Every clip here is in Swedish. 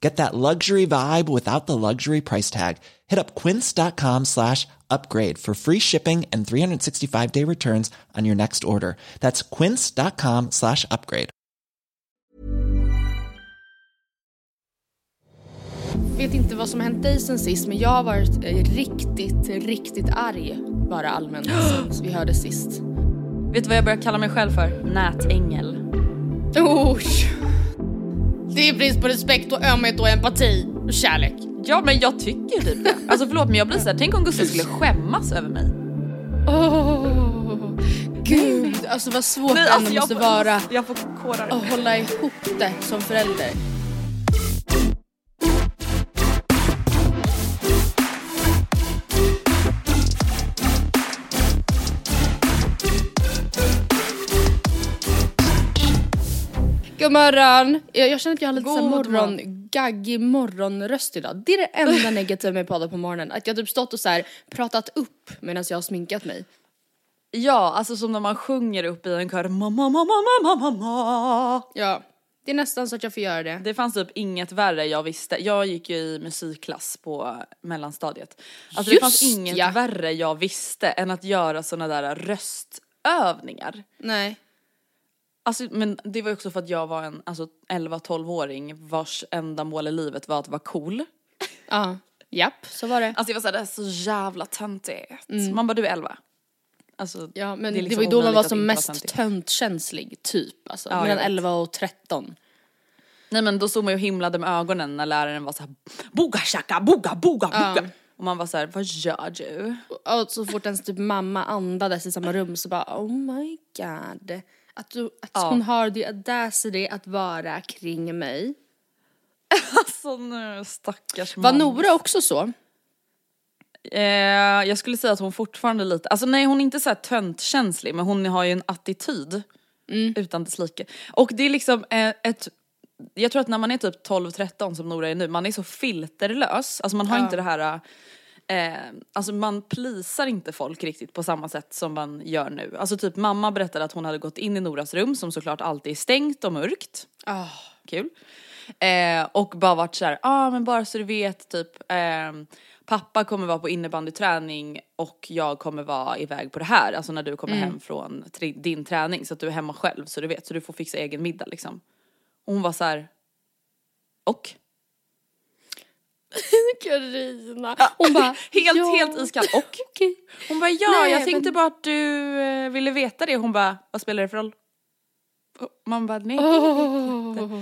Get that luxury vibe without the luxury price tag. Hit up quince.com slash upgrade for free shipping and 365 day returns on your next order. That's quince.com slash upgrade. vet inte vad som hänt dig sen sist men jag har varit eh, riktigt, riktigt arg bara allmänt sen vi hörde sist. Vet du vad jag börjar kalla mig själv för? Nätängel. Oj! Det är brist på respekt och ömhet och empati och kärlek. Ja men jag tycker typ det. Alltså förlåt men jag blir såhär, tänk om Gustav skulle skämmas över mig. Åh, gud, alltså vad svårt det ändå jag måste får- vara Jag får att hålla ihop det som förälder. God morgon! Jag, jag känner att jag har lite God morgon, gaggig morgonröst idag. Det är det enda negativa med podda på morgonen. Att jag typ stått och så här pratat upp medan jag har sminkat mig. Ja, alltså som när man sjunger upp i en kör mamma, mamma, mamma, mamma. Ja, det är nästan så att jag får göra det. Det fanns typ inget värre jag visste. Jag gick ju i musikklass på mellanstadiet. Alltså det Just fanns inget ja. värre jag visste än att göra såna där röstövningar. Nej. Alltså, men det var också för att jag var en alltså, 11-12-åring vars enda mål i livet var att vara cool. Ja, japp, så var det. Alltså jag var såhär, det är så jävla töntigt. Man bara, du är 11. Alltså, Ja, men det, liksom var ju då man var som mest töntkänslig, typ. Alltså, Ja, mellan vet. 11 och 13. Nej men då stod man ju och himlade med ögonen när läraren var såhär, boga shaka, boga, boga, boga. Och man var såhär, vad gör du? Och så fort ens typ mamma andades i samma rum så bara oh my god. Att, du, att Ja. hon har the audacity att vara kring mig. Alltså nu stackars Var Måns. Nora också så? Eh, jag skulle säga att hon fortfarande lite, alltså nej hon är inte så här töntkänslig men hon har ju en attityd utan dess like. Och det är liksom eh, ett, jag tror att när man är typ 12-13 som Nora är nu, man är så filterlös, alltså man har Ja. inte det här Eh, alltså man plisar inte folk riktigt på samma sätt som man gör nu. Alltså typ mamma berättade att hon hade gått in i Noras rum som såklart alltid är stängt och mörkt. Ah. Kul. Eh, och bara varit så här, ja ah, men bara så du vet typ eh, pappa kommer vara på innebandyträning och jag kommer vara iväg på det här, alltså när du kommer hem från din träning så att du är hemma själv så du vet så du får fixa egen middag liksom. Och hon var så här. och? Carina. Hon bara Helt, ja. helt iskall och? Okej. Hon bara ja, Nej, jag tänkte men- bara att du eh, ville veta det. Hon bara, vad spelar det för roll? Man bara nej. Åh,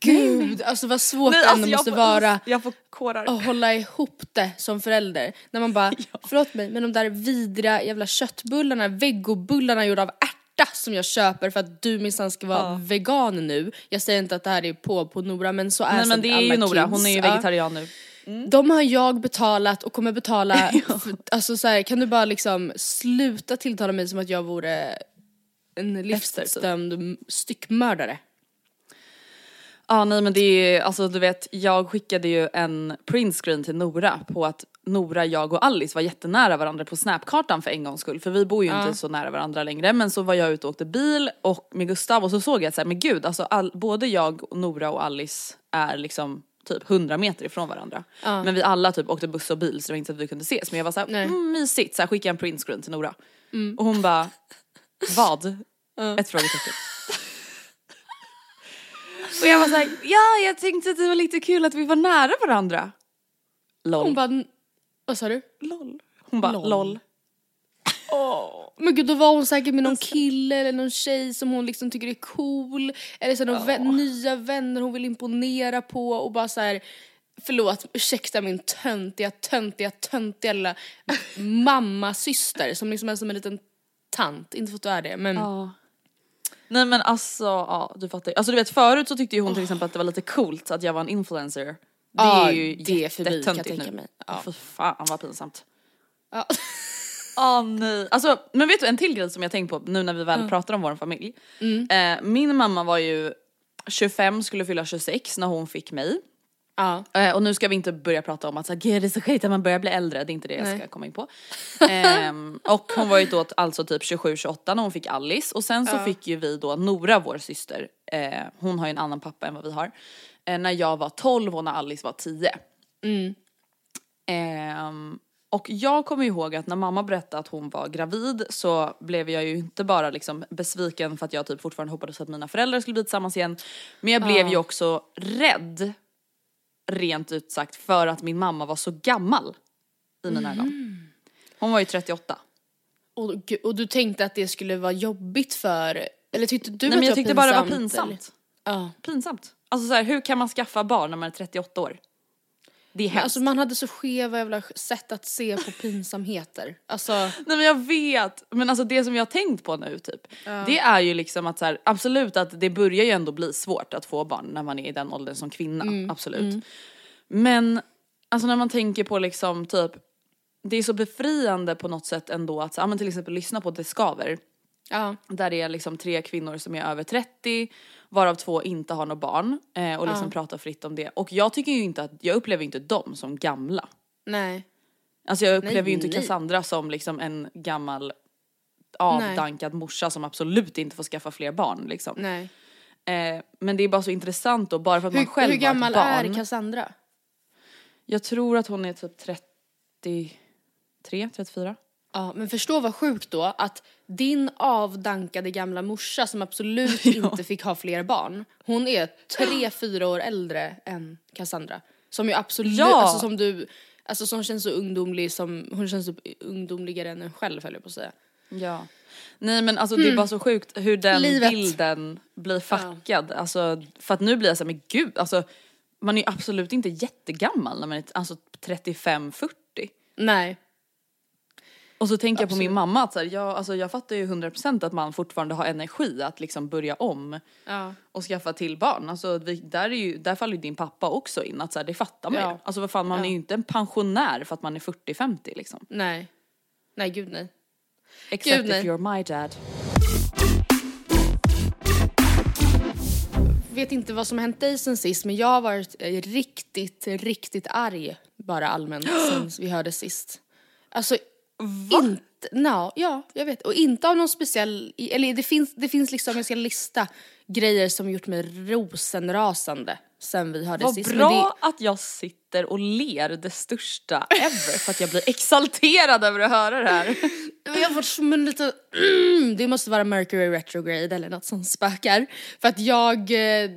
Gud, alltså vad svårt Nej, det alltså, jag måste får- vara Jag får kårar. att hålla ihop det som förälder. När man bara, förlåt mig, men de där vidriga jävla köttbullarna, vegobullarna gjorda av ärta som jag köper för att du minsann ska vara Ja. vegan nu. Jag säger inte att det här är på på Nora men så är Nej men det är ju Nora, kids. hon är ju Ja. vegetarian nu. De har jag betalat och kommer betala, för, alltså så här, kan du bara liksom sluta tilltala mig som att jag vore en livstidsdömd styckmördare? Ja nej men det är alltså du vet jag skickade ju en printscreen till Nora på att Nora, jag och Alice var jättenära varandra på snapkartan för en gångs skull. För vi bor ju inte så nära varandra längre. Men så var jag ute och åkte bil och med Gustav och så såg jag att så här, men gud alltså all, både jag, och Nora och Alice är liksom typ 100 meter ifrån varandra. Men vi alla typ åkte buss och bil så det var inte så att vi kunde ses. Men jag var såhär, mm, mysigt, så här, skickade en printscreen till Nora. Och hon bara, vad? Ett frågetecken. Och jag var såhär, ja jag tänkte att det var lite kul att vi var nära varandra. LOL. Hon bara, "N- vad sa du? LOL. Hon bara LOL. LOL. Men gud då var hon säkert med någon kille eller någon tjej som hon liksom tycker är cool. Eller så några vä- nya vänner hon vill imponera på och bara så här. Förlåt, ursäkta min töntiga, töntiga, töntiga lilla mammasyster som liksom är som en liten tant. Inte för att du är det men Ja. Nej men alltså, ja du fattar. Alltså du vet förut så tyckte ju hon till exempel att det var lite coolt att jag var en influencer. Det Ja, är ju det är förbi, kan jag jättetöntigt tänka nu. mig. Ja. Ja. För fan vad pinsamt. ja. Åh nej. Alltså men vet du en till grej som jag tänkt på nu när vi väl pratar om vår familj. Mm. Eh, min mamma var ju 25, skulle fylla 26 när hon fick mig. Ja. Eh, och nu ska vi inte börja prata om att så här, "Gud, det är så skit att man börjar bli äldre, det är inte det jag Nej. ska komma in på. Ehm, och hon var ju då alltså typ 27-28 när hon fick Alice och sen så fick ju vi då Nora, vår syster, eh, hon har ju en annan pappa än vad vi har, eh, när jag var 12 och när Alice var 10. Ehm, och jag kommer ihåg att när mamma berättade att hon var gravid så blev jag ju inte bara liksom besviken för att jag typ fortfarande hoppades att mina föräldrar skulle bli tillsammans igen. Men jag blev ju också rädd, rent ut sagt, för att min mamma var så gammal i mina ögon. Hon var ju 38. Och, och du tänkte att det skulle vara jobbigt för, eller tyckte du Nej att men jag det tyckte var bara det var pinsamt? pinsamt. Ja. Pinsamt. Alltså så här, hur kan man skaffa barn när man är 38 år? Det är hemskt. Alltså man hade så skeva jävla sätt att se på pinsamheter. Alltså, Nej men jag vet, men alltså det som jag har tänkt på nu typ, det är ju liksom att så här, absolut att det börjar ju ändå bli svårt att få barn när man är i den åldern som kvinna, absolut. Men alltså när man tänker på liksom typ, det är så befriande på något sätt ändå att, så, ja, men till exempel lyssna på Det skaver, ja. där det är liksom tre kvinnor som är över 30 varav två inte har något barn eh, och liksom pratar fritt om det. Och jag tycker ju inte att, jag upplever inte dem som gamla. Nej. Alltså jag upplever ju inte nej. Cassandra som liksom en gammal avdankad morsa som absolut inte får skaffa fler barn liksom. Nej. Eh, men det är bara så intressant då, bara för att man Hur, själv hur gammal var ett barn. är Cassandra? Jag tror att hon är typ 33, 34. Ja, men förstå vad sjukt då att din avdankade gamla morsa som absolut inte fick ha fler barn, hon är tre, fyra år äldre än Cassandra. Som ju absolut, Ja. alltså som du, alltså som känns så ungdomlig som, hon känns så ungdomligare än en själv höll jag på att säga. Ja. Nej men alltså det är bara så sjukt hur den Mm. Livet. bilden blir fackad. Alltså för att nu blir jag så här, men gud alltså man är ju absolut inte jättegammal när man är alltså 35-40. Nej. Och så tänker jag på min mamma att så här, jag, alltså jag fattar ju 100% att man fortfarande har energi att liksom börja om Ja. och skaffa till barn. Alltså vi, där, är ju, där faller ju din pappa också in att så här, det fattar man Ja. ju. Alltså vad fan man är ju inte en pensionär för att man är 40-50 liksom. Nej. Nej gud nej. Except Gud, nej. if you're my dad. Vet inte vad som hänt dig sen sist men jag har varit eh, riktigt, riktigt arg bara allmänt sen vi hörde sist. Alltså inte, no, ja jag vet och inte av någon speciell, eller det finns, det finns liksom en sån lista grejer som gjort mig rosenrasande sen vi hörde Vad sist. Men bra att jag sitter och ler det största ever för att jag blir exalterad över att höra det här. det, jag har varit som en liten, mm, det måste vara Mercury retrograde eller något som spökar. För att jag eh,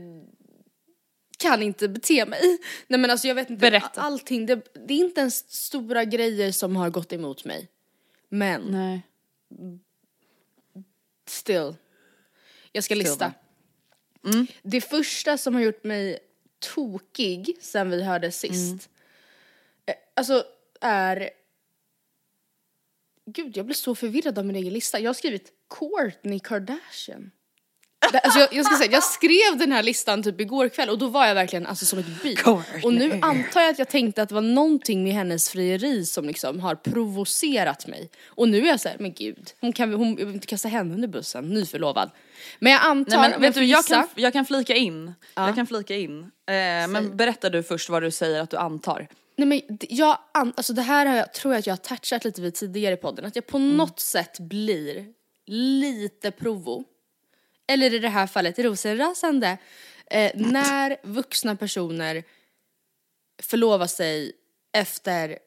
kan inte bete mig. Nej men alltså jag vet inte, Berätta. allting, det, det är inte ens stora grejer som har gått emot mig. Men Nej. still, jag ska lista. Det första som har gjort mig tokig sen vi hörde sist, eh, alltså är Gud, jag blir så förvirrad av min egen lista. Jag har skrivit Kourtney Kardashian. Alltså jag, jag ska säga, jag skrev den här listan typ igår kväll och då var jag verkligen alltså som ett bi. Och nu antar jag att jag tänkte att det var någonting med hennes frieri som liksom har provocerat mig. Och nu är jag såhär, men gud, hon kan hon, jag vill inte kasta henne under bussen, nyförlovad. Men jag antar, Nej men vet du, jag kan, jag kan flika in. Jag kan flika in. Eh, men berätta du först vad du säger att du antar. Nej men jag, alltså det här har jag, tror jag att jag har touchat lite vid tidigare i podden, att jag på något sätt blir lite provo, eller i det här fallet rosenrasande, eh, när vuxna personer förlovar sig efter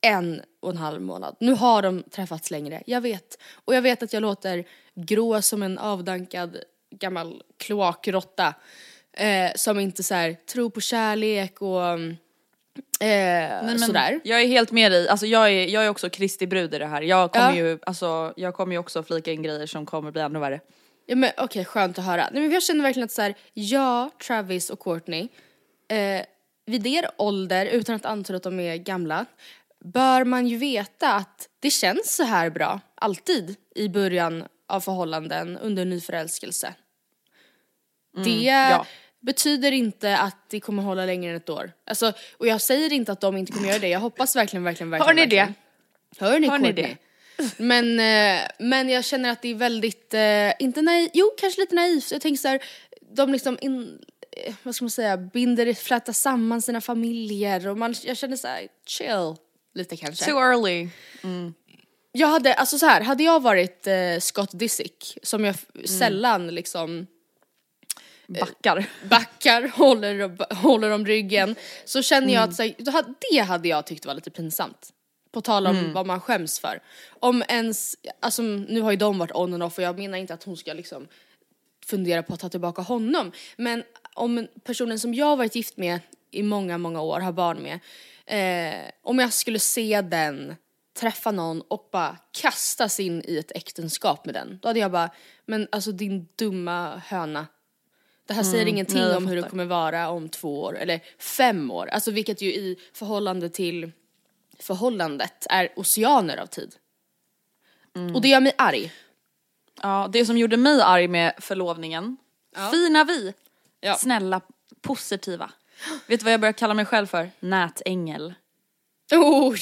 en och en halv månad. Nu har de träffats längre, jag vet. Och jag vet att jag låter grå som en avdankad gammal kloakrotta eh, som inte så här, tror på kärlek och eh, Men sådär. Jag är helt med dig, alltså jag är, jag är också Kristi brud i det här. Jag kommer Ja. ju, alltså jag kommer ju också flika in grejer som kommer bli ännu värre. Ja, men okej, skönt att höra. Nej, men jag känner verkligen att så här, ja, Travis och Courtney, eh, vid er ålder, utan att anta att de är gamla, bör man ju veta att det känns så här bra, alltid, i början av förhållanden under nyförälskelse. det ja. betyder inte att det kommer hålla längre än ett år. Alltså, och jag säger inte att de inte kommer göra det, jag hoppas verkligen, verkligen, verkligen. Hör ni det? verkligen. Hör ni, Hör ni Courtney? Men, eh, men jag känner att det är väldigt, eh, inte naivt, jo kanske lite naivt. Jag tänker så här, de liksom, in, eh, vad ska man säga, binder, flätar samman sina familjer och man, jag känner så här, chill lite kanske. Too early. Jag hade, alltså så här, hade jag varit eh, Scott Disick, som jag Mm. sällan liksom Backar. backar, håller, håller om ryggen, så känner Mm. jag att så här, det hade jag tyckt var lite pinsamt. På tal om Mm. vad man skäms för. Om ens, alltså nu har ju de varit on and off och jag menar inte att hon ska liksom fundera på att ta tillbaka honom. Men om personen som jag varit gift med i många, många år, har barn med. Eh, om jag skulle se den träffa någon och bara kastas in i ett äktenskap med den. Då hade jag bara, men alltså din dumma höna. Det här säger ingenting om hur det kommer vara om två år eller fem år. Alltså vilket ju i förhållande till förhållandet är oceaner av tid. Mm. Och det gör mig arg. Ja, det som gjorde mig arg med förlovningen, fina vi, Ja. snälla, positiva. Vet du vad jag börjar kalla mig själv för? Nätängel. Oj!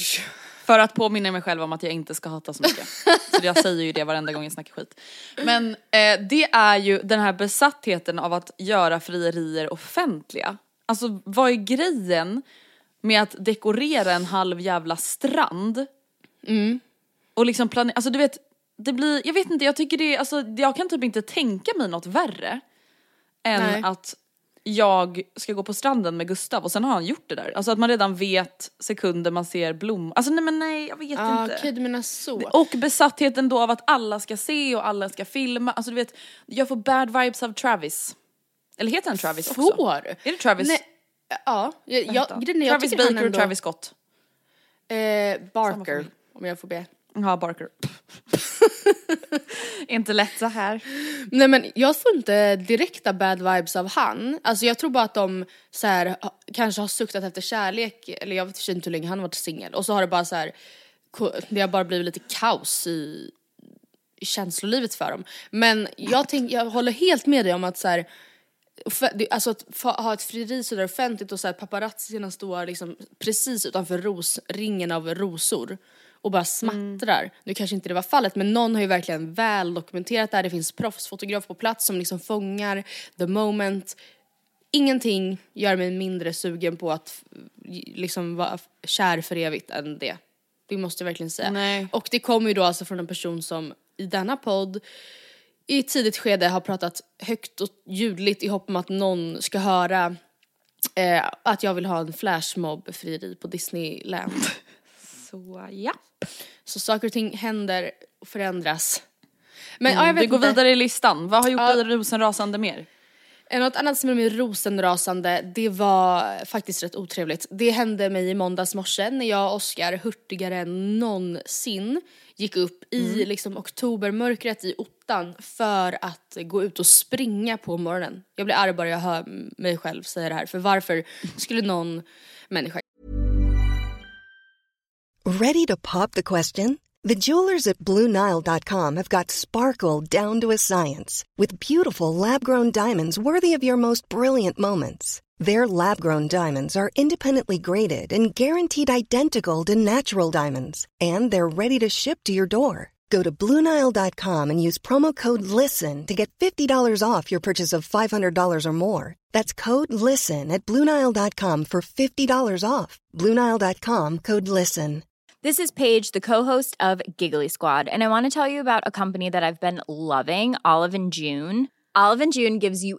För att påminna mig själv om att jag inte ska hata så mycket. Så jag säger ju det varenda gång jag snackar skit. Men eh, det är ju den här besattheten av att göra frierier offentliga. Alltså vad är grejen med att dekorera en halv jävla strand? Och liksom planera, alltså du vet, det blir, jag vet inte, jag tycker det är, alltså jag kan typ inte tänka mig något värre. Än Nej. att jag ska gå på stranden med Gustav och sen har han gjort det där. Alltså att man redan vet sekunder man ser blom. Alltså nej men nej, jag vet Ah, inte. Okej, du menar så. Och besattheten då av att alla ska se och alla ska filma. Alltså du vet, jag får bad vibes av Travis. Eller heter han Travis också? Får? Är det Travis? Nej, ja, jag, jag, är, jag Travis Baker och Travis Scott. Eh, Barker, om jag får be. Ja, Barker. inte lätt så här. Nej men jag får inte direkta bad vibes av han. Alltså jag tror bara att de så här, kanske har suktat efter kärlek, eller jag vet inte hur länge han har varit singel. Och så har det bara så här, det har bara blivit lite kaos i, i känslolivet för dem. Men jag, tänk, jag håller helt med dig om att så här, Alltså att ha ett frieri sådär offentligt och så här paparazzierna står liksom precis utanför ros, ringen av rosor och bara smattrar. Nu kanske inte det var fallet men någon har ju verkligen väl dokumenterat det här. Det finns proffsfotograf på plats som liksom fångar the moment. Ingenting gör mig mindre sugen på att liksom vara kär för evigt än det. Det måste jag verkligen säga. Nej. Och det kommer ju då alltså från en person som i denna podd i ett tidigt skede har pratat högt och ljudligt i hopp om att någon ska höra eh, att jag vill ha en flashmob frieri på Disneyland. Så ja. Så saker och ting händer och förändras. Men ja, jag vet Vi går inte. vidare i listan. Vad har gjort Ja. dig rosenrasande mer? Eh, Något annat som är mer rosenrasande, det var faktiskt rätt otrevligt. Det hände mig i måndags morse när jag och Oskar hurtigare än någonsin gick upp i liksom oktobermörkret i ottan för att gå ut och springa på morgonen. Jag blir arg bara jag hör mig själv säga det här, för varför skulle någon människa Ready to pop the question? The jewelers at BlueNile.com have got sparkle down to a science with beautiful lab grown diamonds worthy of your most brilliant moments. Their lab grown diamonds are independently graded and guaranteed identical to natural diamonds, and they're ready to ship to your door. Go to BlueNile.com and use promo code LISTEN to get $50 off your purchase of $500 or more. That's code LISTEN at BlueNile.com for $50 off. BlueNile.com code LISTEN. This is Paige, the co-host of Giggly Squad, and I want to tell you about a company that I've been loving, Olive and June. Olive and June gives you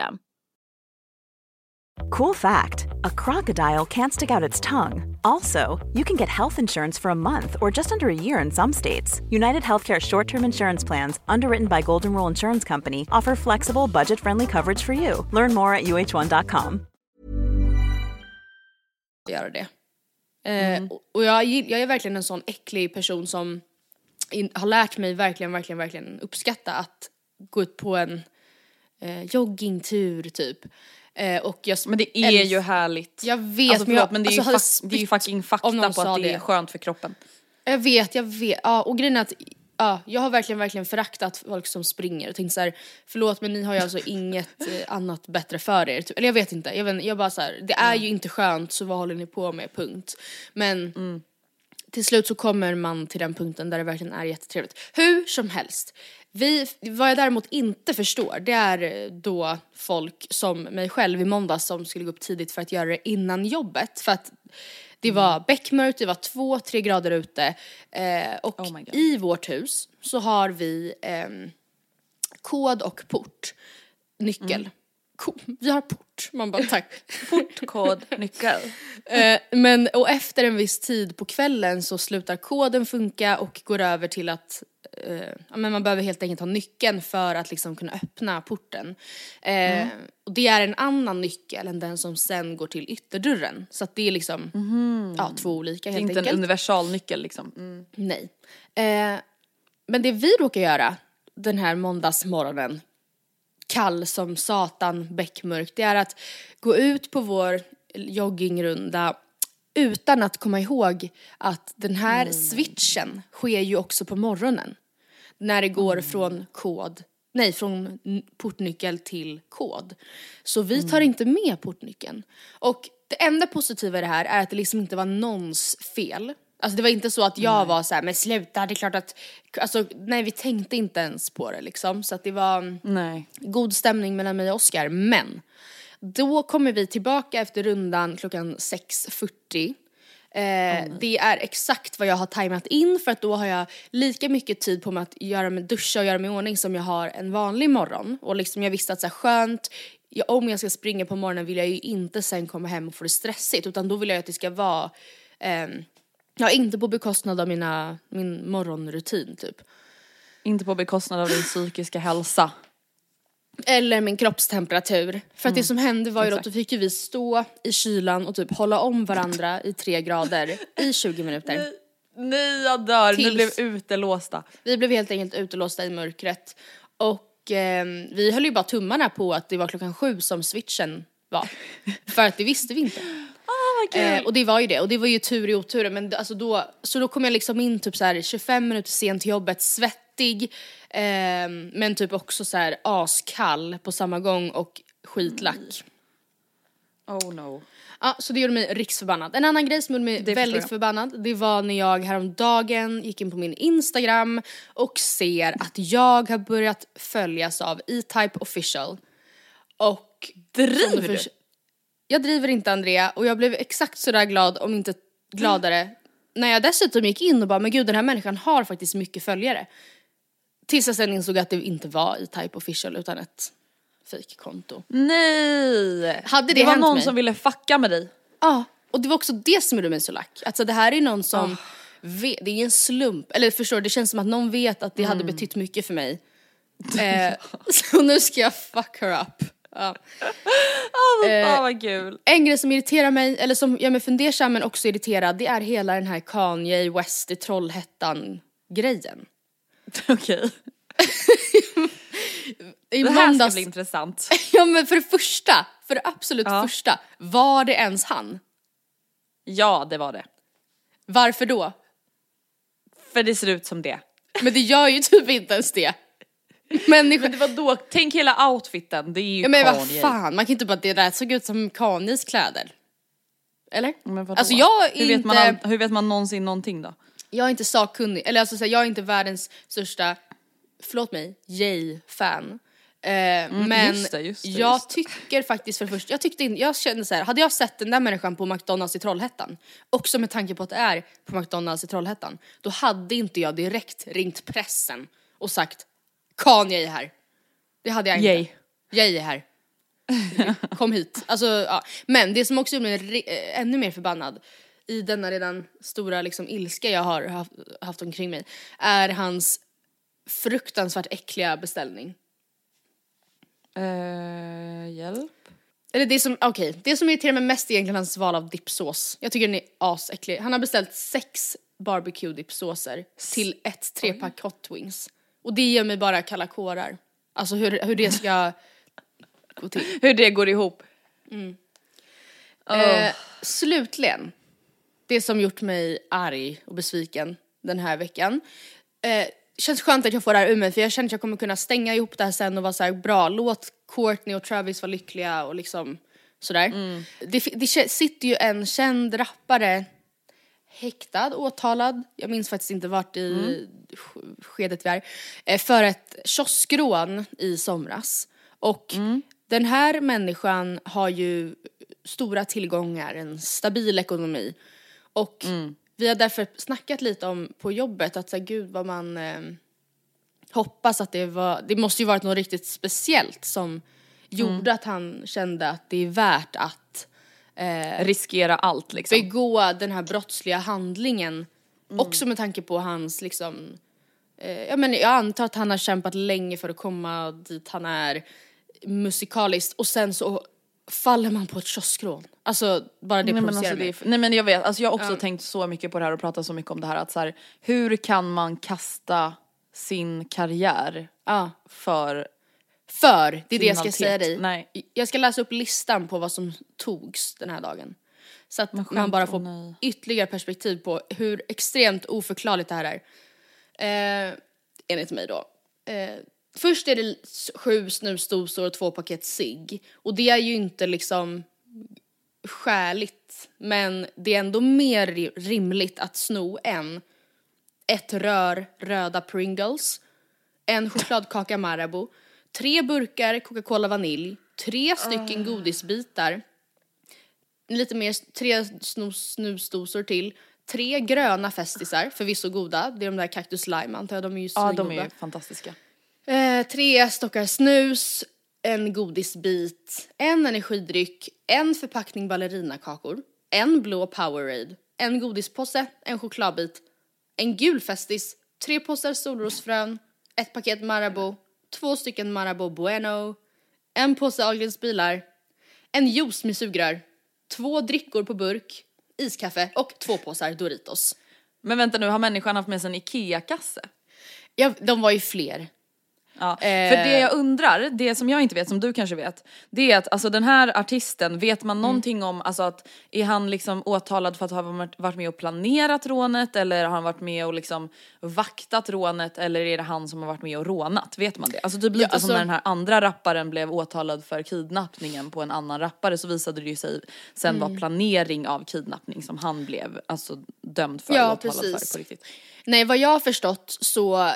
Cool fact a crocodile can't stick out its tongue. Also, you can get health insurance for a month or just under a year in some states. United Healthcare short term insurance plans, underwritten by Golden Rule Insurance Company, offer flexible, budget friendly coverage for you. Learn more at uh1.com. göra det. Eh, och- och jag, gill- jag är verkligen en sån äcklig person som in, har lärt mig verkligen, verkligen, verkligen uppskatta att gå ut på en eh, joggingtur typ. Eh, och jag, Men det är ju härligt. Jag vet alltså, men, jag, men det är, ju alltså, fuck, det är ju fucking fakta på att det är skönt för kroppen. Jag vet, jag vet. Ja, och grejen är att ja, jag har verkligen, verkligen föraktat folk som springer och tänkt så här, förlåt men ni har ju alltså inget eh, annat bättre för er. Typ. Eller jag vet inte, jag, vet, jag bara så här, det är ju inte skönt så vad håller ni på med, punkt. Men till slut så kommer man till den punkten där det verkligen är jättetrevligt. Hur som helst. Vi, vad jag däremot inte förstår det är eh, då folk som mig själv i måndags som skulle gå upp tidigt för att göra det innan jobbet. För att det var beckmörkt, det var två, tre grader ute eh, och Oh i vårt hus så har vi ehm, kod och port, nyckel. Ko- vi har port, man bara tack. Kod, nyckel. Eh, men och efter en viss tid på kvällen så slutar koden funka och går över till att eh, ja, men man behöver helt enkelt ha nyckeln för att liksom kunna öppna porten. Eh, Och det är en annan nyckel än den som sen går till ytterdörren. Så att det är liksom ja, två olika Det är helt inte en enkelt. universal nyckel liksom. Mm. Nej. Eh, men det vi råkar göra den här måndagsmorgonen, kall som satan, beckmörk, det är att gå ut på vår joggingrunda utan att komma ihåg att den här switchen sker ju också på morgonen. När det går från kod, nej från portnyckel till kod. Så vi tar inte med portnyckeln. Och det enda positiva i det här är att det liksom inte var någons fel. Alltså det var inte så att jag var så här, men sluta det är klart att, alltså nej vi tänkte inte ens på det liksom. Så att det var Nej. god stämning mellan mig och Oskar. Men då kommer vi tillbaka efter rundan klockan 6.40. Eh, Det är exakt vad jag har tajmat in för att då har jag lika mycket tid på mig att göra mig duscha och göra mig i ordning som jag har en vanlig morgon. Och liksom jag visste att så här, skönt, jag, om jag ska springa på morgonen vill jag ju inte sen komma hem och få det stressigt utan då vill jag att det ska vara ehm, Ja, inte på bekostnad av mina, min morgonrutin typ. Inte på bekostnad av din psykiska hälsa. Eller min kroppstemperatur. För att det som hände var ju att då fick ju vi stå i kylan och typ hålla om varandra i tre grader i 20 minuter. Nej jag dör, ni Tills- blev utelåsta. Vi blev helt enkelt utelåsta i mörkret. Och eh, vi höll ju bara tummarna på att det var klockan sju som switchen var. För att det visste vi inte. Eh, och det var ju det, och det var ju tur i oturen men det- alltså då, så då kom jag liksom in typ så här 25 minuter sent till jobbet, svettig ehm, men typ också så här askall på samma gång och skitlack. Oh no. Ja, så det gjorde mig riksförbannad. En annan grej som gjorde mig förstår väldigt förbannad, det var när jag häromdagen gick in på min Instagram och ser att jag har börjat följas av E-Type official. Och... Driver du? Jag driver inte Andrea och jag blev exakt sådär glad, om inte gladare, när jag dessutom gick in och bara, men gud den här människan har faktiskt mycket följare. Tills jag sen insåg att det inte var E-Type official utan ett fejkkonto. Nej! Hade det det var någon mig? som ville fucka med dig. Ja, och det var också det som gjorde mig så lack. Alltså det här är någon som, vet, det är en slump, eller förstår du, det känns som att någon vet att det hade betytt mycket för mig. Eh, så nu ska jag fuck her up. Ja. Eh, ah, vad kul. En grej som irriterar mig, eller som gör mig fundersam men också irriterad, det är hela den här Kanye West i Trollhättan grejen. Okej. I Det här ska måndags- bli intressant. Ja men för det första, för det absolut Ja. första, var det ens han? Ja, det var det. Varför då? För det ser ut som det. Men det gör ju typ inte ens det. Människor... Men det var då, tänk hela outfiten, det är ju Ja men vad fan, man kan inte bara det där såg ut som Kanyes kläder. Eller? Men vadå? Alltså jag är hur, vet man inte- all, hur vet man någonsin någonting då? Jag är inte sakkunnig, eller alltså så här, jag är inte världens största, förlåt mig, Jay-fan. Eh, men Mm, just det, just det, jag just det. tycker faktiskt för det första, jag tyckte inte, jag kände så här, hade jag sett den där människan på McDonalds i Trollhättan, också med tanke på att det är på McDonalds i Trollhättan, då hade inte jag direkt ringt pressen och sagt Kanye är här. Det hade jag inte. Yay. Jay är här. Kom hit. Alltså, ja. Men det som också gjorde mig eh, ännu mer förbannad i denna redan stora liksom, ilska jag har haft, haft omkring mig är hans fruktansvärt äckliga beställning. Uh, hjälp. Eller det som, okej, det som irriterar mig mest är egentligen hans val av dippsås. Jag tycker den är asäcklig. Han har beställt sex barbecue dippsåser till ett trepack hot wings. Och det ger mig bara kalla kårar. Alltså hur, hur det ska gå till. Hur det går ihop. Eh, slutligen, det som gjort mig arg och besviken den här veckan. Eh, känns skönt att jag får det här ur mig för jag känner att jag kommer kunna stänga ihop det här sen och vara så här bra, låt Courtney och Travis vara lyckliga och liksom sådär. Det, fi- det kä- sitter ju en känd rappare häktad, åtalad, jag minns faktiskt inte vart i sk- skedet vi är, eh, för ett kioskrån i somras. Och den här människan har ju stora tillgångar, en stabil ekonomi. Och vi har därför snackat lite om på jobbet att så här, gud vad man eh, hoppas att det var, det måste ju varit något riktigt speciellt som gjorde att han kände att det är värt att Riskera allt liksom. begå den här brottsliga handlingen. Också med tanke på hans liksom, eh, ja men jag antar att han har kämpat länge för att komma dit han är musikaliskt och sen så faller man på ett kioskrån. Alltså bara det Nej provocerar alltså, det mig. är, nej men jag vet, alltså jag har också tänkt så mycket på det här och pratat så mycket om det här att så här, hur kan man kasta sin karriär Ja. för För, det är det jag ska säga dig. Nej. Jag ska läsa upp listan på vad som togs den här dagen. Så att skämt, man bara får ytterligare perspektiv på hur extremt oförklarligt det här är. Eh, enligt mig då. Eh, först är det sju snusdosor och två paket cigg. Och det är ju inte liksom skäligt. Men det är ändå mer ri- rimligt att sno än ett rör röda Pringles, en chokladkaka Marabou, tre burkar Coca-Cola vanilj, tre stycken godisbitar, lite mer, tre snus, snusdosor till, tre gröna festisar, förvisso goda, det är de där Cactus Lime antar jag, de är ju Ja de är ju fantastiska. Eh, tre stockar snus, en godisbit, en energidryck, en förpackning ballerinakakor, en blå Powerade, en godispåse, en chokladbit, en gul Festis, tre påsar solrosfrön, ett paket Marabou, två stycken Marabou Bueno, en påse Ahlgrens bilar, en juice med sugrör, två drickor på burk, iskaffe och två påsar Doritos. Men vänta nu, har människan haft med sig en IKEA-kasse? Ja, de var ju fler. Ja, Eh. för det jag undrar, det som jag inte vet, som du kanske vet, det är att alltså den här artisten, vet Mm. man någonting om, alltså att är han liksom åtalad för att ha varit- med och planerat rånet eller har han varit med och liksom vaktat rånet eller är det han som har varit med och rånat? Vet man det? Alltså typ lite alltså- som när den här andra rapparen blev åtalad för kidnappningen på en annan rappare så visade det ju sig sen Mm. var planering av kidnappning som han blev alltså dömd för Ja, och åtalad precis. för på riktigt. Nej, vad jag har förstått så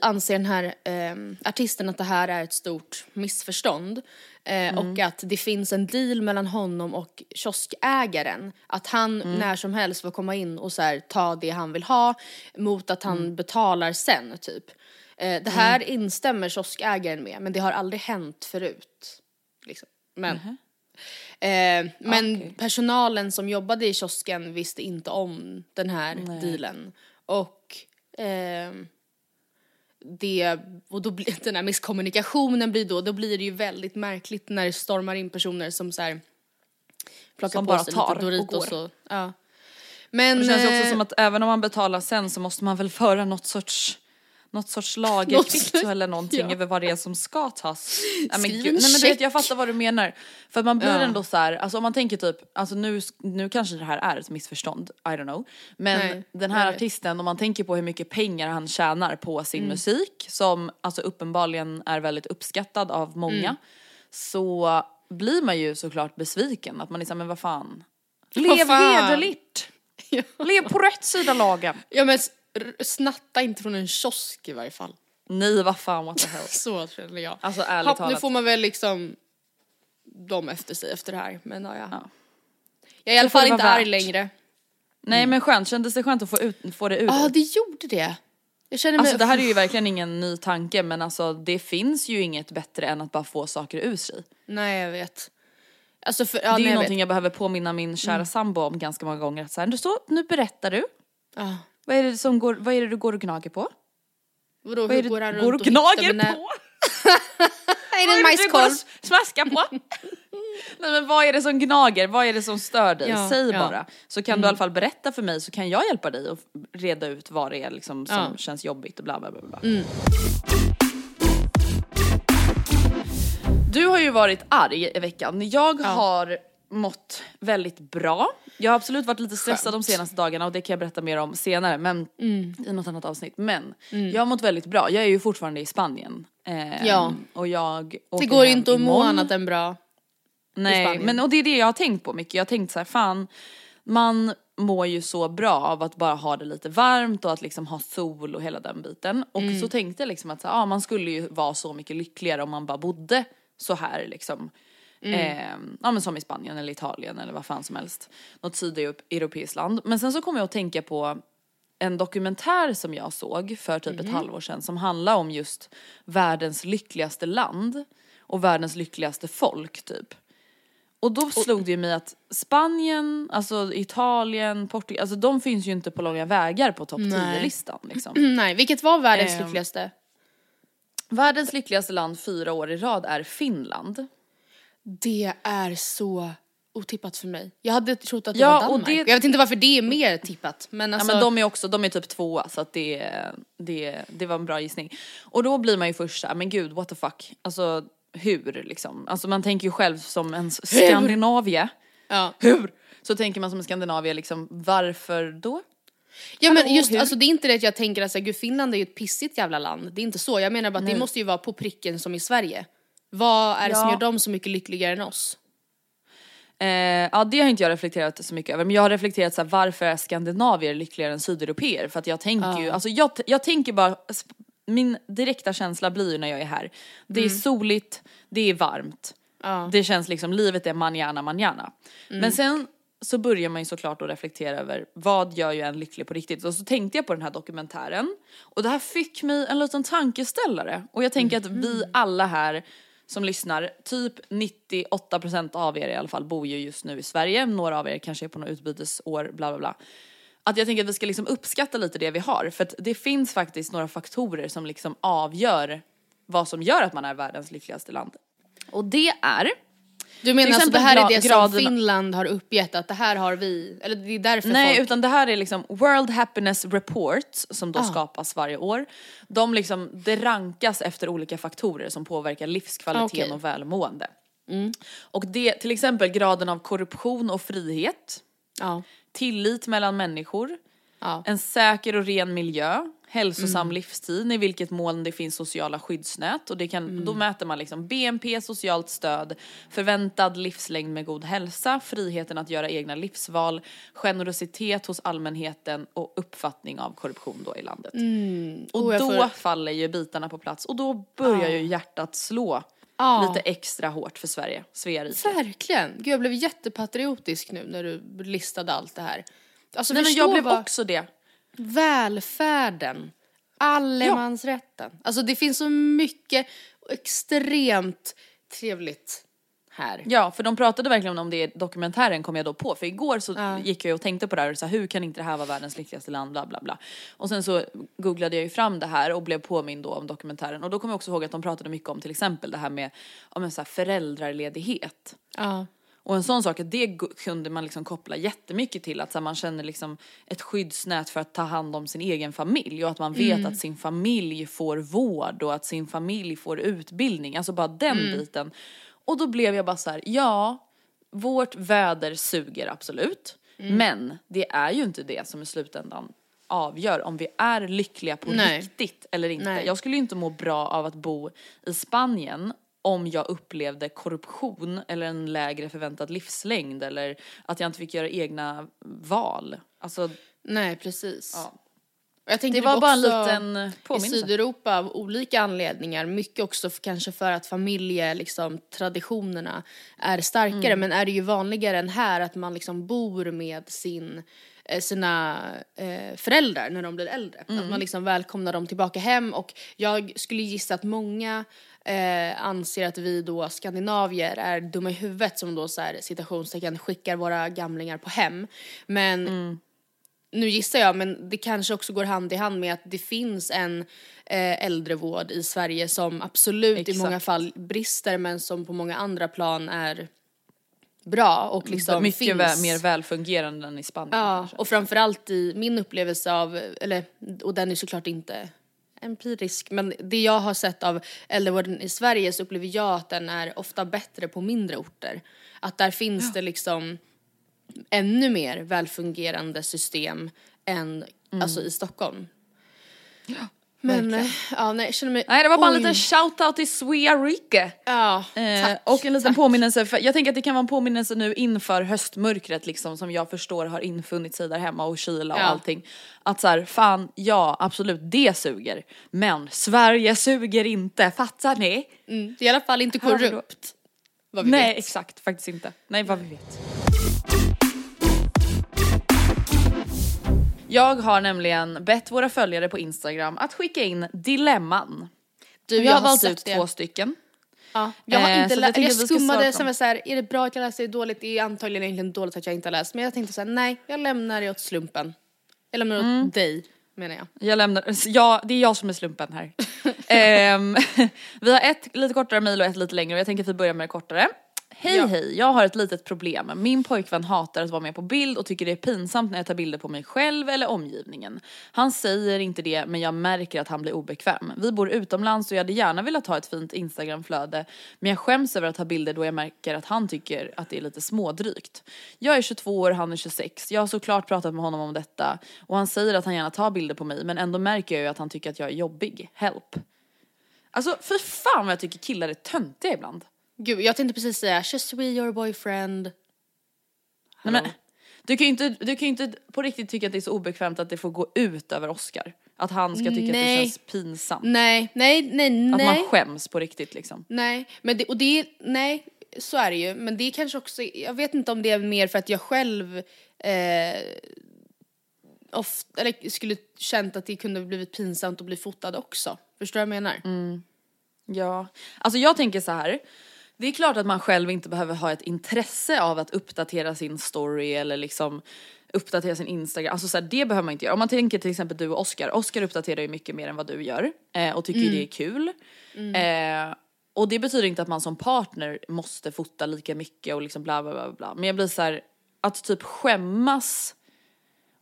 anser den här ehm, artisten att det här är ett stort missförstånd. Eh, Och att det finns en deal mellan honom och kioskägaren. Att han när som helst får komma in och så här, ta det han vill ha mot att han betalar sen typ. Eh, det här instämmer kioskägaren med, men det har aldrig hänt förut. Liksom. Men, eh, men Okej. personalen som jobbade i kiosken visste inte om den här dealen. Och ehm, det, och då blir den här misskommunikationen blir då, då blir det ju väldigt märkligt när det stormar in personer som så här plockar Som på bara sig tar lite och Doritos går. och, ja. Men, Det känns ju eh, också som att även om man betalar sen så måste man väl föra något sorts något sorts lagerkvitto eller någonting ja. över vad det är som ska tas. Nej men, gud, nej, men du vet, jag fattar vad du menar. För man blir Ja. ändå så här, alltså om man tänker typ, alltså nu, nu kanske det här är ett missförstånd, I don't know. Men Nej, den här vet. artisten, om man tänker på hur mycket pengar han tjänar på sin Mm. musik, som alltså uppenbarligen är väldigt uppskattad av många, Mm. så blir man ju såklart besviken. Att man är såhär, men vad fan. Vad Lev fan? hederligt! Lev på rätt sida lagen. Ja men snatta inte från en kiosk i varje fall. Nej vad fan what the hell. Så känner jag. Alltså ärligt Hopp, nu talat. får man väl liksom dem efter sig efter det här. Men ja, ja. Ja. Jag är i alla fall inte arg värt. längre. Nej men skönt, kändes det skönt att få, ut, få det ur Ja dig? det gjorde det. Jag känner mig... Alltså det här är ju verkligen ingen ny tanke men alltså det finns ju inget bättre än att bara få saker ur sig. Nej jag vet. Alltså för, ja, det är ju jag någonting vet. jag behöver påminna min kära sambo om ganska många gånger. Att så här, du så, nu berättar du. Ja. Vad är, det som går, vad är det du går och gnager på? Vadå, Vad är det går han runt går och hittar gnager nä- på? Är det Vad en är det du går och majskolv? smaskar på? Nej men vad är det som gnager? Vad är det som stör dig? Ja, Säg ja. Mm. bara. Så kan du i alla fall berätta för mig så kan jag hjälpa dig att reda ut vad det är liksom som Ja. Mm. känns jobbigt och bla bla bla. bla. Du har ju varit arg i veckan. Jag har mått väldigt bra. Jag har absolut varit lite stressad de senaste dagarna och det kan jag berätta mer om senare men Mm. i något annat avsnitt. Men jag har mått väldigt bra. Jag är ju fortfarande i Spanien. Eh, Ja. Och jag Det går inte att må annat än bra. Nej, men och det är det jag har tänkt på mycket. Jag har tänkt så här, fan, man mår ju så bra av att bara ha det lite varmt och att liksom ha sol och hela den biten. Och Mm. så tänkte jag liksom att så här, ja, man skulle ju vara så mycket lyckligare om man bara bodde så här liksom. Mm. Eh, ja men som i Spanien eller Italien eller vad fan som helst. Något sydeuropeiskt land. Men sen så kom jag att tänka på en dokumentär som jag såg för typ Mhm. ett halvår sedan som handlar om just världens lyckligaste land och världens lyckligaste folk typ. Och då slog det ju mig att Spanien, alltså Italien, Portugal, alltså de finns ju inte på långa vägar på topp Nej. 10-listan liksom. Nej, vilket var världens Ehm, lyckligaste? Världens lyckligaste land fyra år i rad är Finland. Det är så otippat för mig. Jag hade trott att det Ja, var Danmark. det- Jag vet inte varför det är mer tippat. Men alltså, ja men de är också, de är typ tvåa så att det, det, det var en bra gissning. Och då blir man ju först såhär, men gud what the fuck, alltså hur liksom? Alltså man tänker ju själv som en Skandinavie. ja. Hur? Så tänker man som en Skandinavie liksom, varför då? Ja men just hur? alltså det är inte det att jag tänker att så här, gud Finland är ju ett pissigt jävla land. Det är inte så. Jag menar bara att det Nej. måste ju vara på pricken som i Sverige. Vad är det som Ja. gör dem så mycket lyckligare än oss? Eh, ja det har inte jag reflekterat så mycket över men jag har reflekterat så här, varför är skandinavier lyckligare än sydeuropeer? För att jag tänker ju, alltså jag, jag tänker bara, min direkta känsla blir ju när jag är här, det är soligt, det är varmt, Ja. det känns liksom, livet är manjana manjana. Men sen så börjar man ju såklart att reflektera över vad gör ju en lycklig på riktigt? Och så tänkte jag på den här dokumentären och det här fick mig en liten tankeställare och jag tänker att vi alla här som lyssnar, typ 98% av er i alla fall bor ju just nu i Sverige, några av er kanske är på något utbytesår, bla bla bla. Att jag tänker att vi ska liksom uppskatta lite det vi har för att det finns faktiskt några faktorer som liksom avgör vad som gör att man är världens lyckligaste land. Och det är du menar alltså det här är det som Finland har uppgett att det här har vi, eller det är därför Nej folk... utan det här är liksom World Happiness Report som då skapas varje år. De liksom, det rankas efter olika faktorer som påverkar livskvaliteten Okej. och välmående. Och det, till exempel graden av korruption och frihet, Ja. tillit mellan människor, Ja. en säker och ren miljö, hälsosam livsstil, i vilket mån det finns sociala skyddsnät och det kan, då mäter man liksom BNP, socialt stöd, förväntad livslängd med god hälsa, friheten att göra egna livsval, generositet hos allmänheten och uppfattning av korruption då i landet. Och Oh, jag då får- faller ju bitarna på plats och då börjar ju hjärtat slå Ja. lite extra hårt för Sverige, Svea rike. Verkligen. Gud jag blev jättepatriotisk nu när du listade allt det här. Alltså Nej men jag blev vad också det. Välfärden Allemansrätten. Alltså det finns så mycket extremt trevligt här. Ja, för de pratade verkligen om det i dokumentären kom jag då på. För igår så gick jag och tänkte på det här och här, hur kan inte det här vara världens lyckligaste land, bla bla bla. Och sen så googlade jag ju fram det här och blev påmind då om dokumentären. Och då kommer jag också ihåg att de pratade mycket om till exempel det här med om en så här föräldraledighet. Ja. Och en sån sak, att det kunde man liksom koppla jättemycket till att så här, man känner liksom ett skyddsnät för att ta hand om sin egen familj och att man vet att sin familj får vård och att sin familj får utbildning, alltså bara den biten. Och då blev jag bara så här, ja, vårt väder suger absolut, men det är ju inte det som i slutändan avgör om vi är lyckliga på Nej. riktigt eller inte. Nej. Jag skulle ju inte må bra av att bo i Spanien om jag upplevde korruption eller en lägre förväntad livslängd eller att jag inte fick göra egna val. Alltså, Nej, precis. Ja. Jag tänker Det var typ bara en liten I påminnelse. Sydeuropa av olika anledningar, mycket också för, kanske för att familje, liksom, traditionerna är starkare, Mm. men är det ju vanligare än här att man liksom bor med sin eh, sina eh, föräldrar när de blir äldre. Att Mm. man liksom välkomnar dem tillbaka hem och jag skulle gissa att många eh, anser att vi då skandinavier är dumma i huvudet som då så här, citationstecken skickar våra gamlingar på hem. Men Mm. nu gissar jag, men det kanske också går hand i hand med att det finns en eh, äldrevård i Sverige som absolut i Exakt. många fall brister men som på många andra plan är bra och liksom mycket finns. vä- mer välfungerande än i Spanien Ja, kanske. och framförallt i min upplevelse av, eller, och den är såklart inte empirisk, men det jag har sett av äldrevården i Sverige så upplever jag att den är ofta bättre på mindre orter. Att där finns det liksom ännu mer välfungerande system än alltså i Stockholm. Men, eh, ja nej, jag känner mig... Nej det var bara en Oj. liten shoutout till Svea Rike. Ja, Eh, tack. och en liten påminnelse, för, jag tänker att det kan vara en påminnelse nu inför höstmörkret liksom som jag förstår har infunnit sig där hemma och kyla och Ja. allting. Att så här, fan ja absolut det suger. Men Sverige suger inte, fattar ni? Mm, det är i alla fall inte korrupt. Vad vi Nej vet. exakt, faktiskt inte. Nej vad vi vet. Jag har nämligen bett våra följare på Instagram att skicka in dilemman. Du, jag har valt ut det. två stycken. Ja, jag har Eh, inte så läst, jag jag skummade, sen var jag såhär, är det bra att jag läser det dåligt? Det är antagligen egentligen dåligt att jag inte har läst, men jag tänkte såhär, nej, jag lämnar det åt slumpen. Jag lämnar det Mm. åt dig, menar jag. Jag lämnar, ja det är jag som är slumpen här. Ehm, vi har ett lite kortare mejl och ett lite längre och jag tänker att vi börjar med det kortare. Hej Ja. hej, jag har ett litet problem. Min pojkvän hatar att vara med på bild och tycker det är pinsamt när jag tar bilder på mig själv eller omgivningen. Han säger inte det men jag märker att han blir obekväm. Vi bor utomlands och jag hade gärna velat ha ett fint instagramflöde men jag skäms över att ta bilder då jag märker att han tycker att det är lite smådrygt. Jag är 22 år, han är 26. Jag har såklart pratat med honom om detta och han säger att han gärna tar bilder på mig men ändå märker jag ju att han tycker att jag är jobbig. Help. Alltså fy fan vad jag tycker killar är töntiga ibland. Gud, jag tänkte precis säga, just we your boyfriend. Nej, men, du kan ju inte, du kan inte på riktigt tycka att det är så obekvämt att det får gå ut över Oscar. Att han ska tycka att det Nej. känns pinsamt. Nej, nej, nej, Att nej. man skäms på riktigt liksom. Nej, men det, och det nej, så är det ju. Men det är kanske också, jag vet inte om det är mer för att jag själv eh, ofta, eller skulle känt att det kunde blivit pinsamt att bli fotad också. Förstår du vad jag menar? Mm. Ja, alltså jag tänker så här. Det är klart att man själv inte behöver ha ett intresse av att uppdatera sin story eller liksom uppdatera sin Instagram. Alltså så här, det behöver man inte göra. Om man tänker till exempel du och Oscar. Oscar uppdaterar ju mycket mer än vad du gör eh, och tycker ju det är kul. Eh, och det betyder inte att man som partner måste fota lika mycket och liksom bla bla bla bla. Men jag blir så här att typ skämmas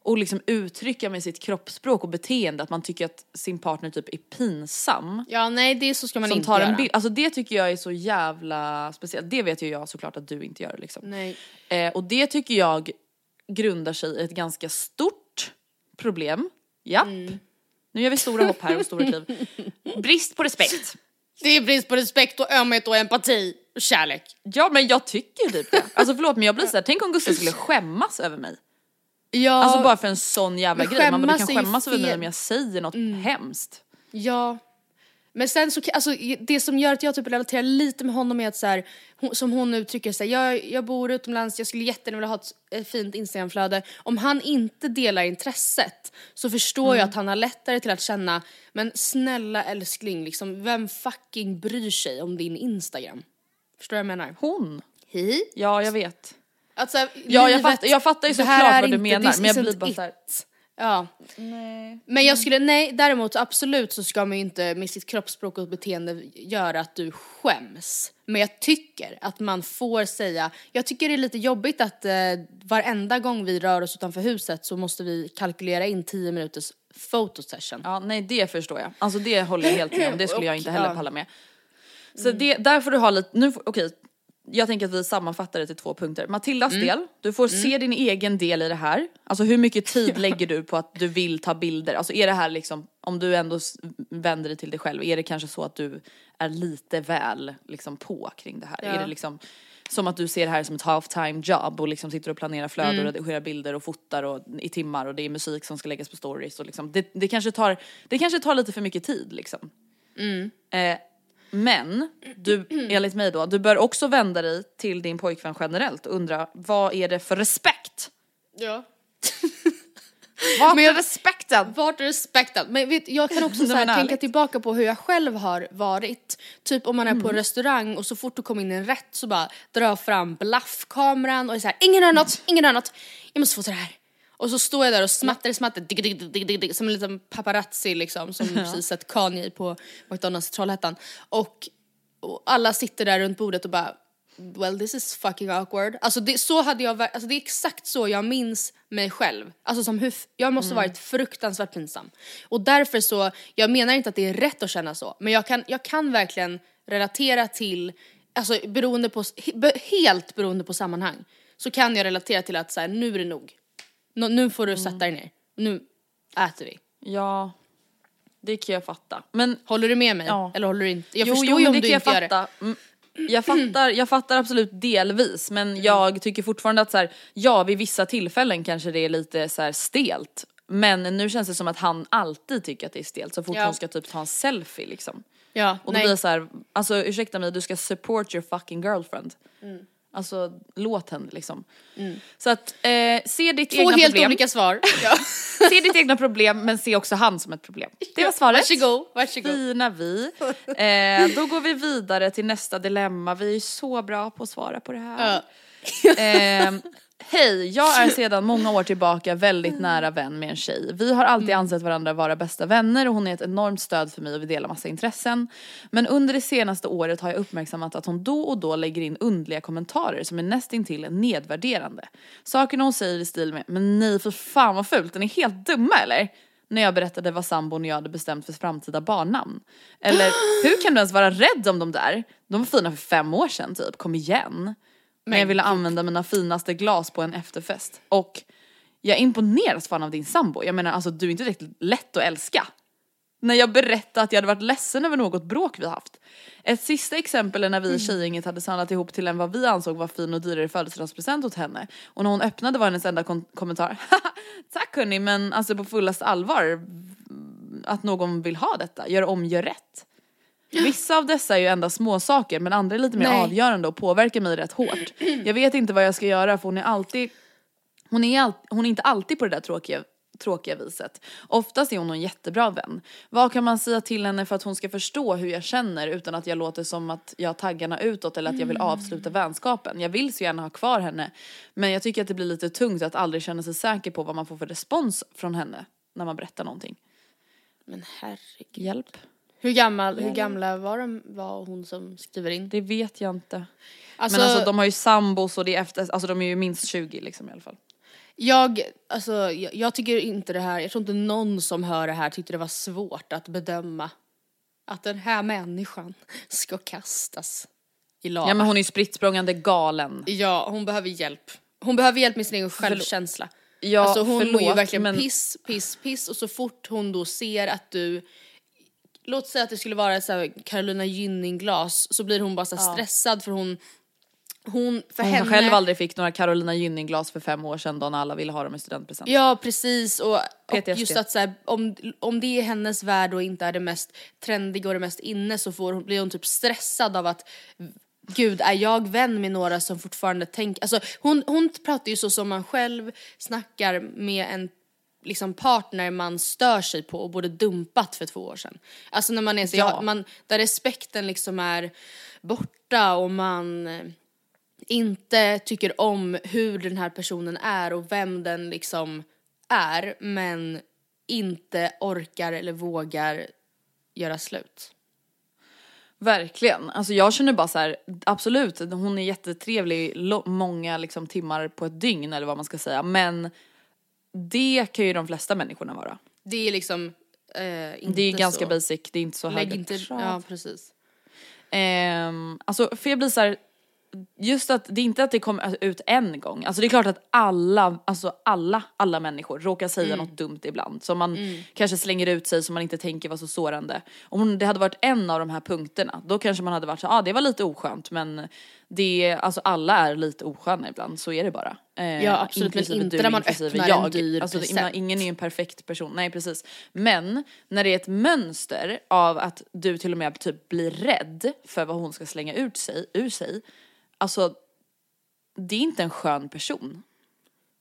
och liksom uttrycka med sitt kroppsspråk och beteende att man tycker att sin partner typ är pinsam Ja, nej, det så ska man som inte tar göra. en bild. Alltså det tycker jag är så jävla speciellt. Det vet ju jag såklart att du inte gör liksom. Nej. Eh, och det tycker jag grundar sig i ett ganska stort problem. Ja. Mm. Nu gör vi stora hopp här och stora kliv. Brist på respekt. Det är brist på respekt och ömhet och empati och kärlek. Ja men jag tycker typ det. Alltså förlåt men jag blir såhär, tänk om Gustav skulle skämmas över mig. Ja, Alltså bara för en sån jävla grej. Man bara, kan skämmas över mig om jag säger något hemskt. ja. Men sen så, alltså det som gör att jag typ relaterar lite med honom är att så här, hon, som hon uttrycker sig, jag, jag bor utomlands, jag skulle jättegärna vilja ha ett, ett fint Instagramflöde. Om han inte delar intresset så förstår jag att han har lättare till att känna, men snälla älskling, liksom, vem fucking bryr sig om din Instagram? Förstår du vad jag menar? Hon? Hi? Ja, jag vet. Att så här, Ja, jag fattar- jag fattar ju såklart vad du menar, men jag blir bara it. så här- Ja. Men jag skulle, nej däremot absolut så ska man ju inte med sitt kroppsspråk och beteende göra att du skäms. Men jag tycker att man får säga, jag tycker det är lite jobbigt att eh, varenda gång vi rör oss utanför huset så måste vi kalkulera in 10 minuters photosession. Ja, nej det förstår jag. Alltså det håller jag helt med om, det skulle jag inte heller palla med. Så det, där får du ha lite, nu, okej. Jag tänker att vi sammanfattar det till två punkter. Matildas del, du får se din egen del i det här. Alltså hur mycket tid lägger du på att du vill ta bilder? Alltså är det här liksom, om du ändå vänder dig till dig själv, är det kanske så att du är lite väl liksom på kring det här? Ja. Är det liksom som att du ser det här som ett half time job och liksom sitter och planerar flöden och redigerar bilder och fotar och, i timmar och det är musik som ska läggas på stories och liksom det, det, kanske, tar, det kanske tar lite för mycket tid liksom. Eh, men du, enligt mig då, du bör också vända dig till din pojkvän generellt och undra vad är det för respekt? Ja. Vart Men är respekten? Vart är respekten? Men vet, jag kan också så här, tänka ärligt. tillbaka på hur jag själv har varit. Typ om man är Mm. på en restaurang och så fort du kommer in i en rätt så bara drar jag fram blaffkameran och är så här, ingen hör något, ingen hör något, jag måste få till det här. Och så står jag där och smattar, smattar, digg, digg, digg, digg, digg, som en liten paparazzi liksom som precis sett Kanye på McDonalds i Trollhättan. Och, och alla sitter där runt bordet och bara well this is fucking awkward. Alltså det, så hade jag, alltså det är exakt så jag minns mig själv. Alltså som hur, jag måste varit fruktansvärt pinsam. Och därför så, jag menar inte att det är rätt att känna så, men jag kan, jag kan verkligen relatera till, alltså beroende på, helt beroende på sammanhang, så kan jag relatera till att så här, nu är det nog. Nå- nu får du sätta dig ner, nu äter vi. Ja, det kan jag fatta. Men Håller du med mig? Ja. Eller håller du inte? Jag jo, förstår jo, ju om det du kan inte jag gör det. fatta. Mm, Jag fattar, jag fattar absolut delvis men jag tycker fortfarande att så här, ja vid vissa tillfällen kanske det är lite så här stelt. Men nu känns det som att han alltid tycker att det är stelt så fort Ja. hon ska typ ta en selfie liksom. Ja, Och då nej. blir det så här, alltså ursäkta mig du ska support your fucking girlfriend. Mm. Alltså låt henne liksom. Så att eh, se ditt Två egna helt problem. olika svar. Ja. Se ditt egna problem men se också han som ett problem. Det var svaret. Varsågod, varsågod. Fina vi. Eh, då går vi vidare till nästa dilemma. Vi är ju så bra på att svara på det här. Eh, Hej, jag är sedan många år tillbaka väldigt nära vän med en tjej. Vi har alltid ansett varandra vara bästa vänner och hon är ett enormt stöd för mig och vi delar massa intressen. Men under det senaste året har jag uppmärksammat att hon då och då lägger in undliga kommentarer som är nästintill nedvärderande. Sakerna hon säger i stil med “men nej för fan vad fult, den är helt dumma eller?” när jag berättade vad sambon och jag hade bestämt för framtida barnnamn. Eller hur kan du ens vara rädd om de där? De var fina för fem år sedan typ, kom igen. Men jag ville använda mina finaste glas på en efterfest. Och jag imponeras fan av din sambo. Jag menar alltså du är inte direkt lätt att älska. När jag berättade att jag hade varit ledsen över något bråk vi haft. Ett sista exempel är när vi i tjejgänget hade samlat ihop till en vad vi ansåg var fin och dyrare födelsedagspresent åt henne. Och när hon öppnade var hennes enda kon- kommentar Tack hörni men alltså på fullast allvar att någon vill ha detta, gör om, gör rätt. Vissa av dessa är ju endast små saker men andra är lite mer Nej. avgörande och påverkar mig rätt hårt. Jag vet inte vad jag ska göra för hon är alltid hon är, all, hon är inte alltid på det där tråkiga, tråkiga viset. Oftast är hon en jättebra vän. Vad kan man säga till henne för att hon ska förstå hur jag känner utan att jag låter som att jag har taggarna utåt eller att jag vill avsluta vänskapen. Jag vill så gärna ha kvar henne men jag tycker att det blir lite tungt att aldrig känna sig säker på vad man får för respons från henne när man berättar någonting. Men herregud. Hjälp. Hur gammal, hur gamla var, de, var hon som skriver in? Det vet jag inte. Alltså, men alltså de har ju sambos och det är efter, alltså de är ju minst 20 liksom i alla fall. jag, alltså, jag, jag tycker inte det här, jag tror inte någon som hör det här tyckte det var svårt att bedöma att den här människan ska kastas i lava. Ja men hon är ju spritt galen. Ja, hon behöver hjälp. Hon behöver hjälp med sin egen självkänsla. Ja, alltså hon mår ju förlåt, verkligen men- piss, piss, piss och så fort hon då ser att du Låt säga att det skulle vara så här Carolina Gynning-glas så blir hon bara så här stressad för hon hon, för Hon henne. själv aldrig fick några Carolina Gynning-glas för fem år sedan då när alla ville ha dem i studentpresent. Ja precis och, och just att så här, om, om det är hennes värld och inte är det mest trendiga och det mest inne så får, hon- blir hon typ stressad av att Gud, är jag vän med några som fortfarande tänker... Alltså, hon, hon pratar ju så som man själv snackar med en liksom partner man stör sig på och borde dumpat för två år sedan. Alltså när man är så, Ja. man, där respekten liksom är borta och man eh, inte tycker om hur den här personen är och vem den liksom är men inte orkar eller vågar göra slut. Verkligen. Alltså jag känner bara så här, absolut, hon är jättetrevlig många liksom timmar på ett dygn eller vad man ska säga. Men det kan ju de flesta människorna vara. Det är liksom eh, inte Det är ganska så. basic, det är inte så höga inte, krav. ja precis. Ehm, alltså för jag blir så här, just att det är inte att det kommer ut en gång. Alltså det är klart att alla, alltså alla, alla människor råkar säga något dumt ibland. Som man kanske slänger ut sig som man inte tänker var så sårande. Om det hade varit en av de här punkterna, då kanske man hade varit så ja ah, det var lite oskönt men det, alltså alla är lite osköna ibland, så är det bara. Eh, Ja, absolut, men inte du, när man öppnar en jag. dyr alltså, present. Ingen är ju en perfekt person, nej precis. Men när det är ett mönster av att du till och med typ blir rädd för vad hon ska slänga ut sig, ur sig. Alltså, det är inte en skön person.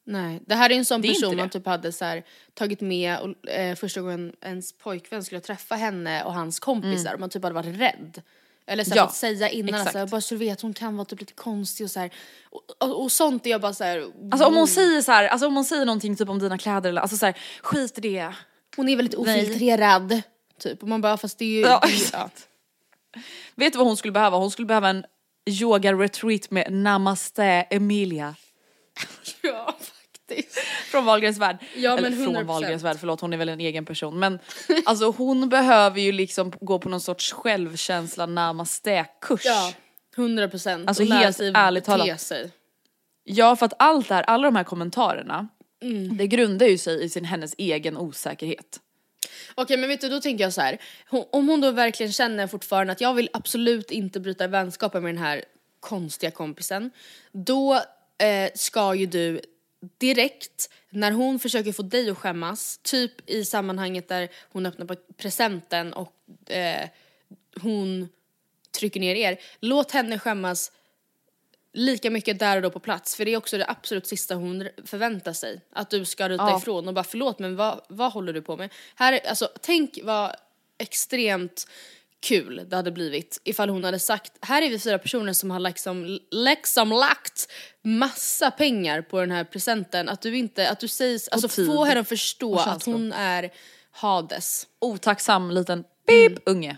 Nej, det här är en sån Det person man typ hade så här, tagit med och, eh, första gången ens pojkvän skulle träffa henne och hans kompisar och man typ hade varit rädd. Eller så här, Mm. Ja, fått säga innan, så här, bara så du vet hon kan vara typ lite konstig och så här. Och, och, och sånt är jag bara så här. Alltså om hon säger så här, alltså om hon säger någonting typ om dina kläder eller alltså så här, skit i det. hon är väldigt Nej. ofiltrerad. Typ, och man bara fast det är ju... Ja, det exakt. Vet du vad hon skulle behöva? Hon skulle behöva en yoga retreat med namaste Emilia. ja faktiskt. Från Wahlgrens värld. Ja, Eller men från 100%. Wahlgrens värld, förlåt hon är väl en egen person. Men alltså hon behöver ju liksom gå på någon sorts självkänsla namaste-kurs. Ja, hundra procent. Alltså och helt ärligt talat. Ja för att allt det här, alla de här kommentarerna, Mm. det grundar ju sig i sin, hennes egen osäkerhet. Okej men vet du, då tänker jag så här. Hon, om hon då verkligen känner fortfarande att jag vill absolut inte bryta vänskapen med den här konstiga kompisen. Då eh, ska ju du direkt när hon försöker få dig att skämmas, typ i sammanhanget där hon öppnar på presenten och eh, hon trycker ner er. Låt henne skämmas lika mycket där och då på plats för det är också det absolut sista hon förväntar sig. Att du ska ryta Ja. ifrån och bara förlåt men vad, vad håller du på med? Här, är- alltså, tänk vad extremt kul det hade blivit ifall hon hade sagt här är vi fyra personer som har liksom, liksom lagt massa pengar på den här presenten att du inte, att du säger, alltså tid få henne att förstå att hon är Hades. Otacksam liten pip Mm. unge.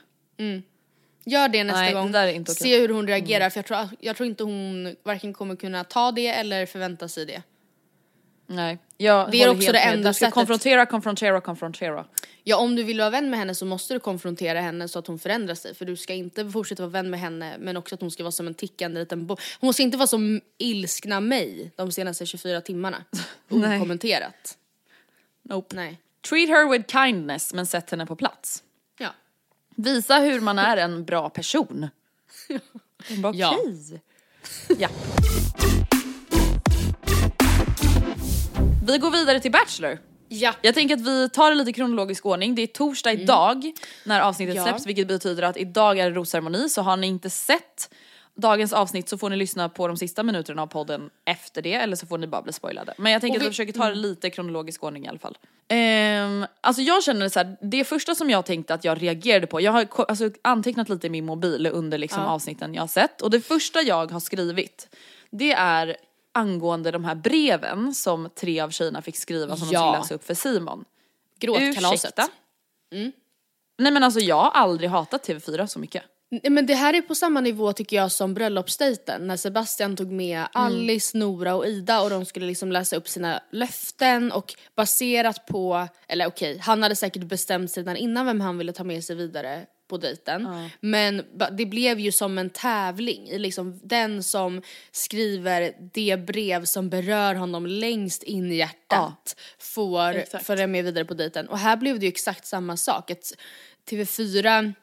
Gör det nästa Nej, det gång. okej. Se hur hon reagerar för jag tror, jag tror inte hon varken kommer kunna ta det eller förvänta sig det. Nej, jag Det är också det enda Du ska sättet. konfrontera, konfrontera, konfrontera. Ja om du vill vara vän med henne så måste du konfrontera henne så att hon förändrar sig för du ska inte fortsätta vara vän med henne men också att hon ska vara som en tickande liten bomb. Hon ska inte vara som ilskna mig de senaste 24 timmarna. Okommenterat. Nope. Nej. Treat her with kindness men sätt henne på plats. Visa hur man är en bra person. Hon bara Ja. okej. Ja. Vi går vidare till Bachelor. Ja. Jag tänker att vi tar det lite i kronologisk ordning. Det är torsdag idag när avsnittet Ja. släpps vilket betyder att idag är det rosceremoni så har ni inte sett dagens avsnitt så får ni lyssna på de sista minuterna av podden efter det eller så får ni bara bli spoilade. Men jag tänker Och att vi vi- försöker ta det lite i kronologisk ordning i alla fall. Um, alltså jag känner så här, det första som jag tänkte att jag reagerade på, jag har alltså, antecknat lite i min mobil under liksom avsnitten jag har sett och det första jag har skrivit det är angående de här breven som tre av tjejerna fick skriva som de Ja. skulle läsa upp för Simon. Gråtkalaset. Ursäkta? Nej men alltså jag har aldrig hatat TV4 så mycket. Men det här är på samma nivå tycker jag som bröllopsdejten när Sebastian tog med Alice, Nora och Ida och de skulle liksom läsa upp sina löften och baserat på, eller okej, han hade säkert bestämt sig redan innan vem han ville ta med sig vidare på dejten. Men ba- det blev ju som en tävling i liksom den som skriver det brev som berör honom längst in i hjärtat får Exakt. följa med vidare på dejten. Och här blev det ju exakt samma sak. Att TV4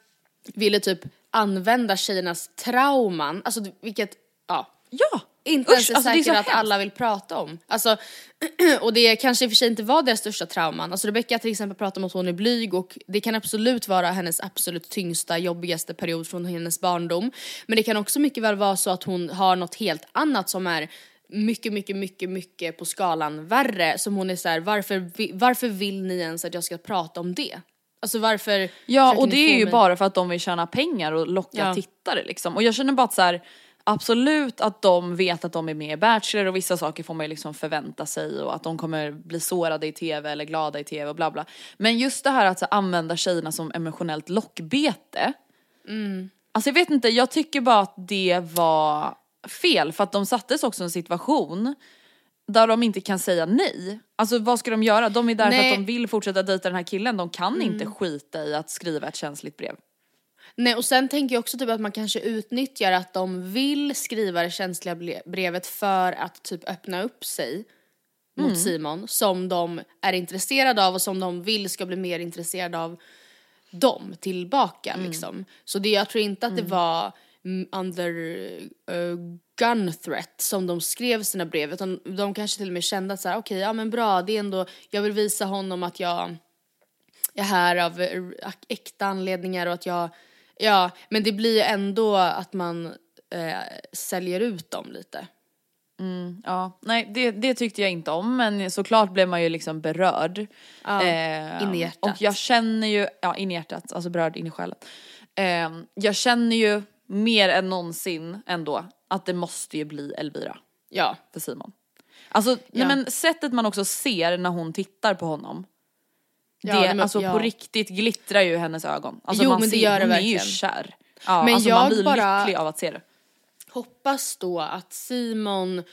ville typ använda tjejernas trauman, alltså vilket, ja, Ja! inte Usch, ens är alltså, är säkert så att alla vill prata om. Alltså, och det kanske i och för sig inte var deras största trauman. Alltså Rebecca till exempel pratar om att hon är blyg och det kan absolut vara hennes absolut tyngsta, jobbigaste period från hennes barndom. Men det kan också mycket väl vara så att hon har något helt annat som är mycket, mycket, mycket, mycket på skalan värre. Som hon är så här, varför, varför vill ni ens att jag ska prata om det? Alltså varför Ja och det är ju bara för att de vill tjäna pengar och locka Ja. tittare liksom. Och jag känner bara att så här, absolut att de vet att de är med i Bachelor och vissa saker får man ju liksom förvänta sig och att de kommer bli sårade i tv eller glada i tv och bla bla. Men just det här att så, använda tjejerna som emotionellt lockbete. Alltså jag vet inte, jag tycker bara att det var fel för att de sattes också i en situation där de inte kan säga nej. Alltså vad ska de göra? De är där för Nej. att de vill fortsätta dejta den här killen. De kan inte skita i att skriva ett känsligt brev. Nej och sen tänker jag också typ att man kanske utnyttjar att de vill skriva det känsliga brevet för att typ öppna upp sig mot Simon som de är intresserade av och som de vill ska bli mer intresserade av dem tillbaka liksom. Så det, jag tror inte att det var mm, under uh, gun threat som de skrev sina brev utan de kanske till och med kände att så här, okej ja men bra det är ändå, jag vill visa honom att jag är här av eh, äkta anledningar och att jag, ja, men det blir ju ändå att man eh, säljer ut dem lite. Ja, nej det, det tyckte jag inte om men såklart blev man ju liksom berörd. Ja, Ehm, in i hjärtat. Och jag känner ju, ja in i hjärtat, alltså berörd in i själen. Ehm, jag känner ju mer än någonsin ändå att det måste ju bli Elvira Ja, för Simon. Alltså nej Ja. men sättet man också ser när hon tittar på honom. Ja, det, men- alltså ja. på riktigt glittrar ju hennes ögon. Alltså Jo, man men det ser, gör det hon är ju verkligen. kär. Ja, Men alltså jag man blir bara- lycklig av att se det. hoppas då att Simon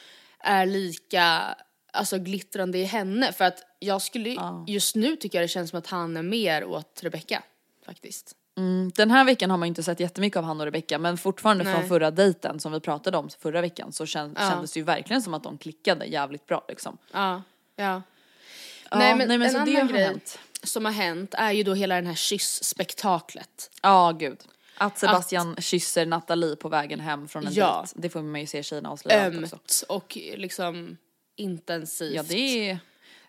är lika alltså, glittrande i henne för att jag skulle just nu tycker jag det känns som att han är mer åt Rebecca faktiskt. Mm, Den här veckan har man inte sett jättemycket av han och Rebecca men fortfarande Nej. från förra dejten som vi pratade om förra veckan så kän- Ja. kändes det ju verkligen som att de klickade jävligt bra liksom. Ja, ja. Ja, nej men, nej, men en annan grej hänt. som har hänt är ju då hela den här kyss-spektaklet. Ja gud. Att Sebastian kysser Nathalie på vägen hem från en Ja. dejt. Det får man ju se tjejerna avslöja också. Ömt och liksom intensivt. Ja det är,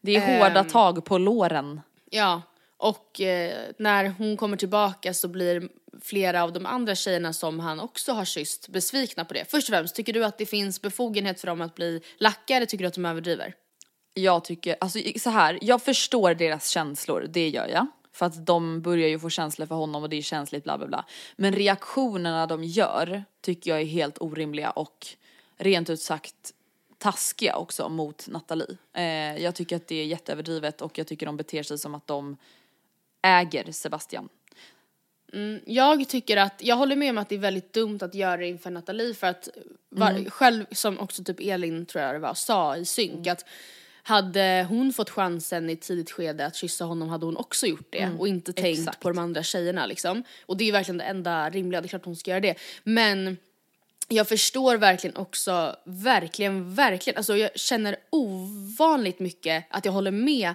det är hårda Ehm. tag på låren. Ja, och eh, när hon kommer tillbaka så blir flera av de andra tjejerna som han också har kysst besvikna på det. Först och främst, tycker du att det finns befogenhet för dem att bli lacka eller tycker du att de överdriver? Jag tycker, alltså så här, jag förstår deras känslor, det gör jag. För att de börjar ju få känslor för honom och det är känsligt bla bla bla. Men reaktionerna de gör tycker jag är helt orimliga och rent ut sagt taskiga också mot Nathalie. Eh, jag tycker att det är jätteöverdrivet och jag tycker de beter sig som att de äger Sebastian. Jag tycker att, jag håller med om att det är väldigt dumt att göra det inför Nathalie för att var, själv, som också typ Elin tror jag det var, sa i synk att hade hon fått chansen i ett tidigt skede att kyssa honom hade hon också gjort det och inte tänkt exakt. på de andra tjejerna liksom. Och det är verkligen det enda rimliga, det är klart hon ska göra det. Men jag förstår verkligen också, verkligen, verkligen, alltså jag känner ovanligt mycket att jag håller med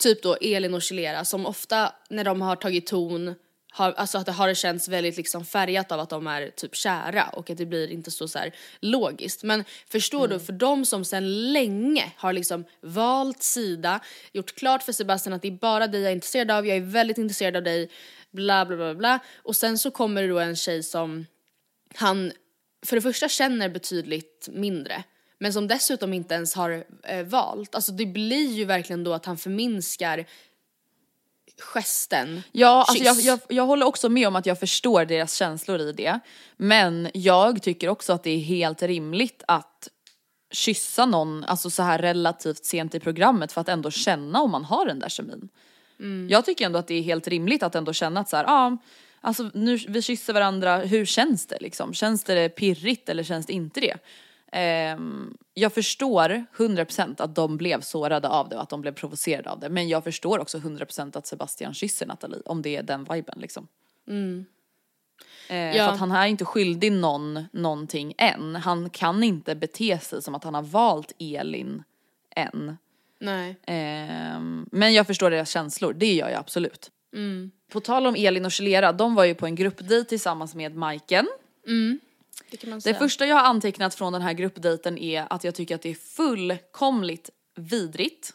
typ då Elin och Chilera som ofta när de har tagit ton har, alltså att det har känts väldigt liksom färgat av att de är typ kära och att det blir inte så, så här logiskt. Men förstår du, för de som sedan länge har liksom valt sida, gjort klart för Sebastian att det är bara dig jag är intresserad av, jag är väldigt intresserad av dig, bla bla bla bla. Och sen så kommer det då en tjej som han för det första känner betydligt mindre men som dessutom inte ens har eh, valt. Alltså det blir ju verkligen då att han förminskar gesten. Ja, alltså jag, jag, jag håller också med om att jag förstår deras känslor i det. Men jag tycker också att det är helt rimligt att kyssa någon, alltså så här relativt sent i programmet för att ändå känna om man har den där kemin. Jag tycker ändå att det är helt rimligt att ändå känna att så här, ja, alltså nu vi kysser varandra, hur känns det liksom? Känns det pirrigt eller känns det inte det? Ehm, jag förstår 100% att de blev sårade av det och att de blev provocerade av det. Men jag förstår också 100% att Sebastian kysser Nathalie om det är den viben liksom. Eh, Ja. För att han är inte skyldig någon någonting än. Han kan inte bete sig som att han har valt Elin än. Nej. Ehm, men jag förstår deras känslor, det gör jag absolut. På tal om Elin och Chilera, de var ju på en gruppdejt tillsammans med Majken. Det Det första jag har antecknat från den här gruppdejten är att jag tycker att det är fullkomligt vidrigt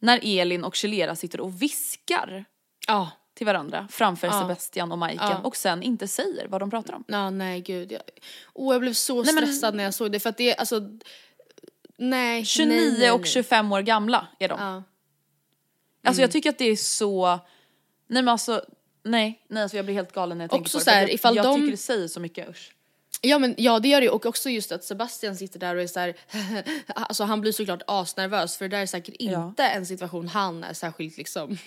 när Elin och Chelera sitter och viskar Ja. till varandra framför Ja. Sebastian och Majken Ja. och sen inte säger vad de pratar om. Ja, nej gud. Jag, oh, jag blev så Nej, men- stressad när jag såg det för att det är alltså, nej. 29 nej, nej, och nej. 25 år gamla är de. Ja. Alltså Mm. jag tycker att det är så, nej men alltså, nej, nej alltså jag blir helt galen när jag tänker Också på det. här, jag, ifall jag de- tycker det säger så mycket usch. Ja men ja det gör det och också just att Sebastian sitter där och är så här, alltså han blir såklart asnervös för det där är säkert Ja. inte en situation han är särskilt liksom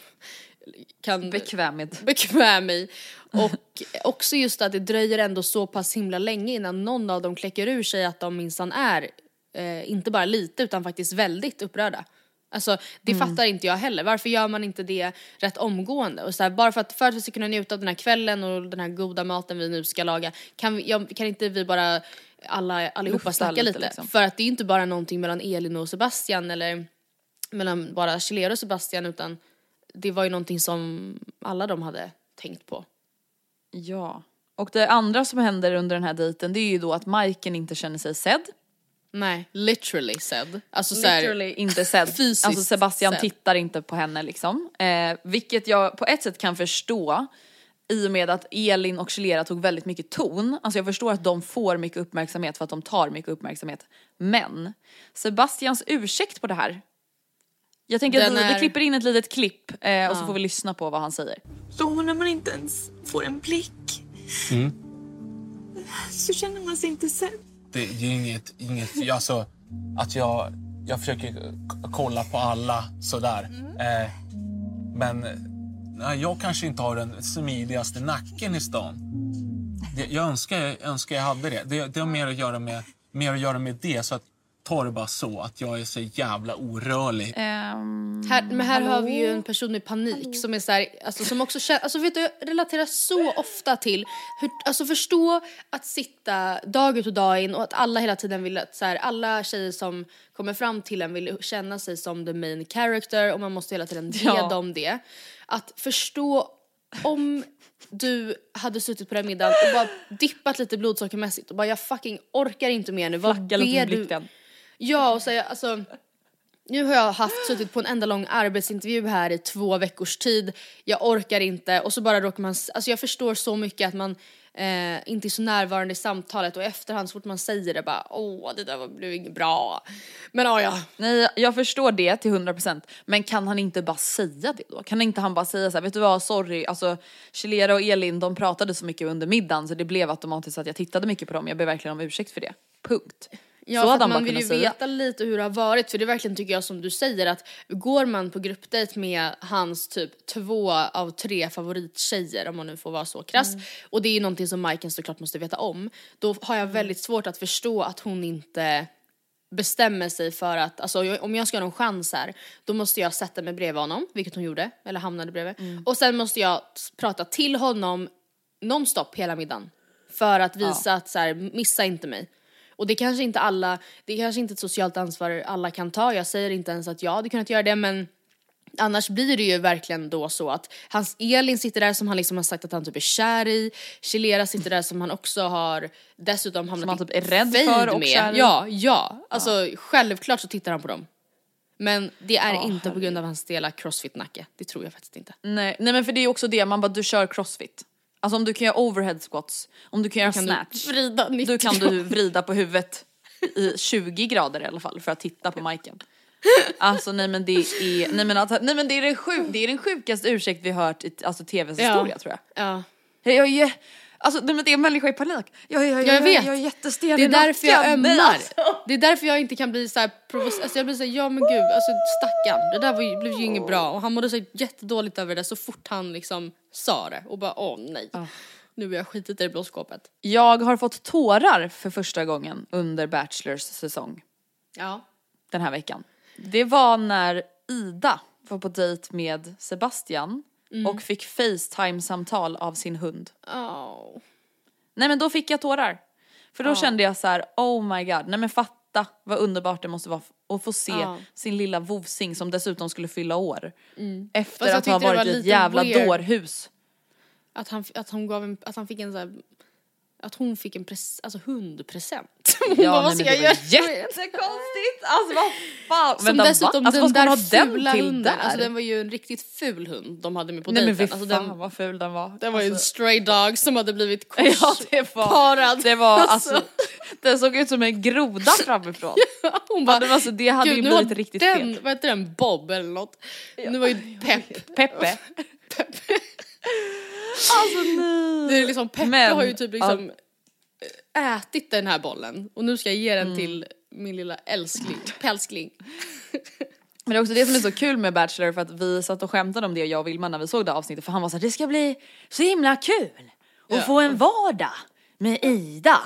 kan Bekväm med. bekväm i. Och också just att det dröjer ändå så pass himla länge innan någon av dem kläcker ur sig att de minsann är eh, inte bara lite utan faktiskt väldigt upprörda. Alltså det fattar inte jag heller. Varför gör man inte det rätt omgående? Och så här, bara för att, för att vi ska kunna njuta av den här kvällen och den här goda maten vi nu ska laga kan, vi, ja, kan inte vi bara alla, allihopa Lufta snacka lite, liksom. För att det är inte bara någonting mellan Elin och Sebastian eller mellan bara Chelera och Sebastian utan det var ju någonting som alla de hade tänkt på. Ja. Och det andra som händer under den här dejten det är ju då att Majken inte känner sig sedd. Nej, literally said. Alltså så här, Literally inte sedd. fysiskt alltså Sebastian sedd. tittar inte på henne liksom. Eh, vilket jag på ett sätt kan förstå i och med att Elin och Chelera tog väldigt mycket ton. Alltså jag förstår att de får mycket uppmärksamhet för att de tar mycket uppmärksamhet. Men Sebastians ursäkt på det här. Jag tänker att Den vi, vi är- klipper in ett litet klipp eh, och så får vi lyssna på vad han säger. Så när man inte ens får en blick så känner man sig inte sedd. Det, det är inget, inget alltså, att jag, jag försöker kolla på alla sådär. Eh, men nej, jag kanske inte har den smidigaste nacken i stan. Det, jag önskar, jag önskar jag hade det. det. Det har mer att göra med, mer att göra med det. Så att, ta det bara så, att jag är så jävla orörlig. Ehm, Här, men här har vi ju en person med panik som är så här, alltså som också känner, alltså vet du, jag relaterar så ofta till hur, alltså förstå att sitta dag ut och dag in och att alla hela tiden vill att så här, alla tjejer som kommer fram till en vill känna sig som the main character och man måste hela tiden ge Ja. dem det. Att förstå om du hade suttit på den middagen och bara dippat lite blodsockermässigt och bara jag fucking orkar inte mer nu, vad ber du? blicken. Ja och säga alltså nu har jag haft suttit på en enda lång arbetsintervju här i två veckors tid. Jag orkar inte och så bara råkar man, alltså jag förstår så mycket att man eh, inte är så närvarande i samtalet och i efterhand så fort man säger det bara åh det där blev inget bra. Men ja ja. Nej jag förstår det till 100% men kan han inte bara säga det då? Kan inte han bara säga så här, vet du vad, sorry, alltså Chilera och Elin de pratade så mycket under middagen så det blev automatiskt att jag tittade mycket på dem, jag ber verkligen om ursäkt för det. Punkt. Ja, så för man vill ju säga. veta lite hur det har varit för det är verkligen tycker jag som du säger att går man på gruppdejt med hans typ två av tre favorittjejer om man nu får vara så krass Mm. och det är ju någonting som Majken såklart måste veta om då har Mm. jag väldigt svårt att förstå att hon inte bestämmer sig för att, alltså om jag ska ha någon chans här då måste jag sätta mig bredvid honom, vilket hon gjorde, eller hamnade bredvid Mm. och sen måste jag prata till honom nonstop hela middagen för att visa att så här, missa inte mig. Och det kanske inte alla, det är kanske inte ett socialt ansvar alla kan ta. Jag säger inte ens att jag hade kunnat göra det men annars blir det ju verkligen då så att hans Elin sitter där som han liksom har sagt att han typ är kär i. Chilera sitter där som han också har dessutom hamnat han typ är rädd för och med. kär i. Ja, ja. Alltså självklart så tittar han på dem. Men det är inte på grund av hans stela crossfit-nacke. Det tror jag faktiskt inte. Nej, nej men för det är också det, man bara du kör crossfit. Alltså om du kan göra overhead squats, om du kan göra Kan du snatch. 90 Då kan du vrida på huvudet i 20 grader i alla fall för att titta på Majken. Alltså nej men det är, nej men, att, nej, men det, är den sjuk, det är den sjukaste ursäkt vi hört i alltså, tvs historia tror jag. Ja. Jag är, alltså nej, men det är en människa i panik. Jag, jag, jag, Jag vet. jag är jättestel Det är därför jag ömmar. alltså. Det är därför jag inte kan bli såhär provocerad. Alltså jag blir såhär, ja men gud, alltså stackarn. Det där var blev ju inget bra. Och han mådde så jättedåligt över det så fort han liksom sa det. Och bara åh nej. Nu har jag skitit i det blå skåpet. Jag har fått tårar för första gången under Bachelors säsong. Ja. den här veckan. Det var när Ida var på dejt med Sebastian och fick Facetime-samtal av sin hund. Oh. Nej men då fick jag tårar. För då kände jag så här: oh my god, nej men fatta vad underbart det måste vara att få se Ja. sin lilla vovsing som dessutom skulle fylla år. Fast Efter att ha varit i ett jävla weird. dårhus. Att, han, att, han gav en, att han fick en såhär att hon fick en pres- alltså hundpresent. Hon Ja, bara, vad ska jag göra? jättekonstigt! Alltså vad fan! Som Vänta, dessutom va? Alltså, den där fula den hunden, där? alltså den var ju en riktigt ful hund de hade med på Nej men dejten. Alltså, fan den, vad ful den var. den var ju en Alltså, stray dog som hade blivit Ja det var, korsparad. det var Alltså. alltså, den såg ut som en groda framifrån. Hon Ja, bara, det, var så, det hade ju blivit riktigt den, fel. vad heter den, Bob eller något. Nu var ju Pepp. Peppe. alltså nej. Det är liksom, Peppe Men, har ju typ liksom ätit den här bollen och nu ska jag ge den till min lilla älskling, pälskling. Men det är också det som är så kul med Bachelor för att vi satt och skämtade om det jag och Vilma när vi såg det avsnittet för han var såhär det ska bli så himla kul att Ja. få en vardag med Ida.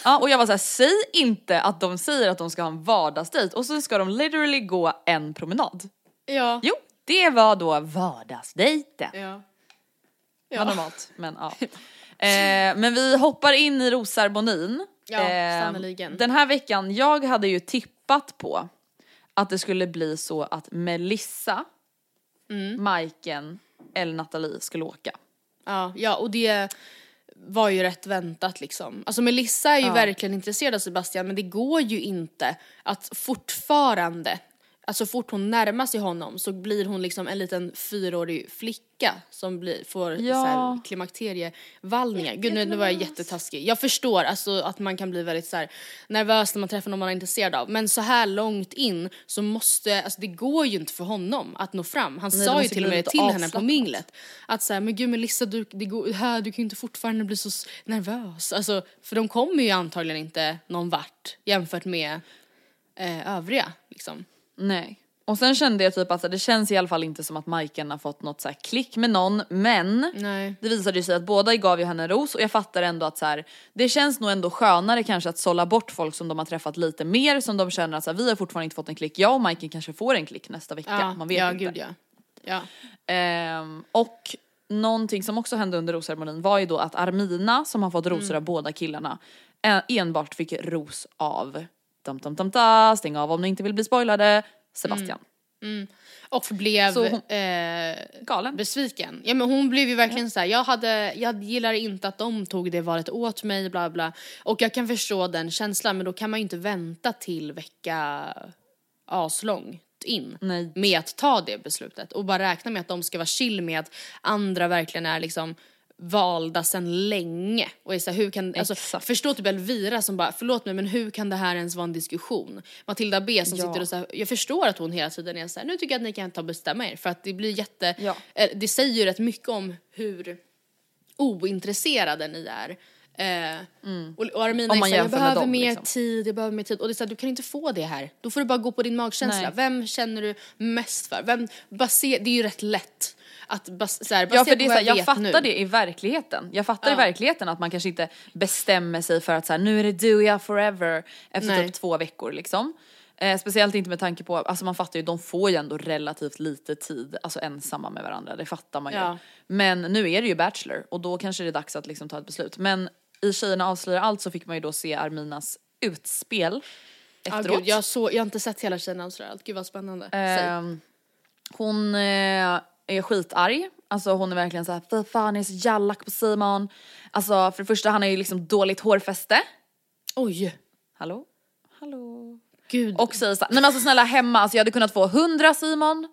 Ja och jag var såhär säg inte att de säger att de ska ha en vardagsdejt och så ska de literally gå en promenad. Ja. Jo, det var då vardagsdejten. Ja. Ja. normalt, men ja. Eh, men vi hoppar in i rosceremonin. Ja, sannerligen. Den här veckan, jag hade ju tippat på att det skulle bli så att Melissa, Mm. Majken eller Nathalie skulle åka. Ja, ja, och det var ju rätt väntat liksom. Alltså Melissa är ju verkligen intresserad av Sebastian men det går ju inte att fortfarande, alltså fort hon närmar sig honom så blir hon liksom en liten fyraårig flicka som blir, får Ja. så här klimakterievallningar. Gud nu, nu var jag jättetaskig. Jag förstår alltså att man kan bli väldigt så här nervös när man träffar någon man är intresserad av men så här långt in så måste, alltså det går ju inte för honom att nå fram. Han Nej, sa ju till och med till henne på minglet att så här, men gud Melissa du, det går, här, du kan ju inte fortfarande bli så nervös. Alltså, för de kommer ju antagligen inte någon vart jämfört med eh, övriga liksom. Nej. Och sen kände jag typ att det känns i alla fall inte som att Majken har fått något så klick med någon men Nej. det visade ju sig att båda gav ju henne en ros och jag fattar ändå att så här, det känns nog ändå skönare kanske att sålla bort folk som de har träffat lite mer som de känner att så här, vi har fortfarande inte fått en klick. Jag och Majken kanske får en klick nästa vecka, man vet ja, inte. gud ja. Ja. Ehm, och någonting som också hände under rosceremonin var ju då att Armina som har fått rosor av båda killarna eh, enbart fick ros av dum, dum, dum, da, stäng av om ni inte vill bli spoilade, Sebastian. Och blev Så hon- eh, Galen. besviken. Ja men hon blev ju verkligen så här. jag hade, jag gillar inte att de tog det valet åt mig bla bla. Och jag kan förstå den känslan men då kan man ju inte vänta till vecka aslångt in Nej. med att ta det beslutet och bara räkna med att de ska vara chill med att andra verkligen är liksom valda sedan länge och är så här, hur kan, alltså Exakt. förstå typ Elvira som bara förlåt mig men hur kan det här ens vara en diskussion? Matilda B som Ja. sitter och så här, jag förstår att hon hela tiden är så här, nu tycker jag att ni kan ta och bestämma er för att det blir jätte, Ja. eh, det säger ju rätt mycket om hur ointresserade ni är. Eh, och, och Armina Mm. Är så jag behöver dem, mer liksom. tid, jag behöver mer tid. Och det är så här, du kan inte få det här. Då får du bara gå på din magkänsla. Nej. Vem känner du mest för? Vem, baser, det är ju rätt lätt att bas, så här, Ja för på det är vad så här, jag vet fattar nu. det i verkligheten. Jag fattar i verkligheten att man kanske inte bestämmer sig för att så här, nu är det du och jag forever efter Nej. typ två veckor liksom. Eh, speciellt inte med tanke på, alltså man fattar ju, de får ju ändå relativt lite tid, alltså ensamma med varandra, det fattar man ju. Ja. Men nu är det ju Bachelor och då kanske det är dags att liksom ta ett beslut. Men i Tjejerna avslöjar allt så fick man ju då se Arminas utspel Ja, efteråt. gud, jag, så, jag har inte sett hela tjejerna och allt. Gud vad spännande. Ehm, hon eh, är skitarg, alltså hon är verkligen såhär fy fan jag är så jävla på Simon. Alltså för det första han har ju liksom dåligt hårfäste. Oj, Hallå? Hallå? gud. Och säger såhär, nej men alltså snälla hemma, alltså jag hade kunnat få 100 Simon.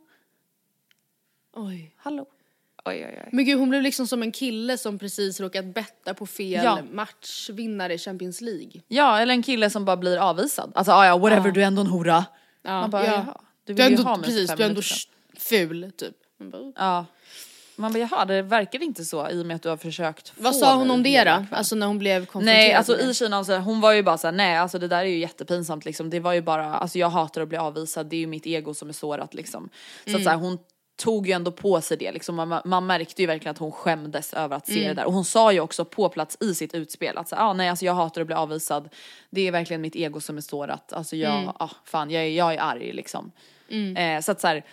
Oj. Hallå? Oj oj oj. Men gud hon blev liksom som en kille som precis råkat betta på fel Ja. matchvinnare i Champions League. Ja eller en kille som bara blir avvisad. Alltså ah, ja whatever du är ändå en hora. Ja, Man bara, ja. jaha, du vill ju ha mig för precis, fem du är ändå minuter sedan. ful typ. Man bara, Ja. Man bara jaha det verkar inte så i och med att du har försökt få Vad sa hon om det då? Alltså när hon blev konfronterad Nej alltså i Kina, alltså, hon var ju bara såhär, nej alltså det där är ju jättepinsamt liksom. Det var ju bara, alltså jag hatar att bli avvisad, det är ju mitt ego som är sårat liksom. Så Mm. att så här, hon tog ju ändå på sig det liksom. Man, man märkte ju verkligen att hon skämdes över att se Mm. det där. Och hon sa ju också på plats i sitt utspel att så, ah, nej alltså jag hatar att bli avvisad. Det är verkligen mitt ego som är sårat. Alltså jag, Mm. ah, fan jag är, jag är arg liksom. Eh, så att så här,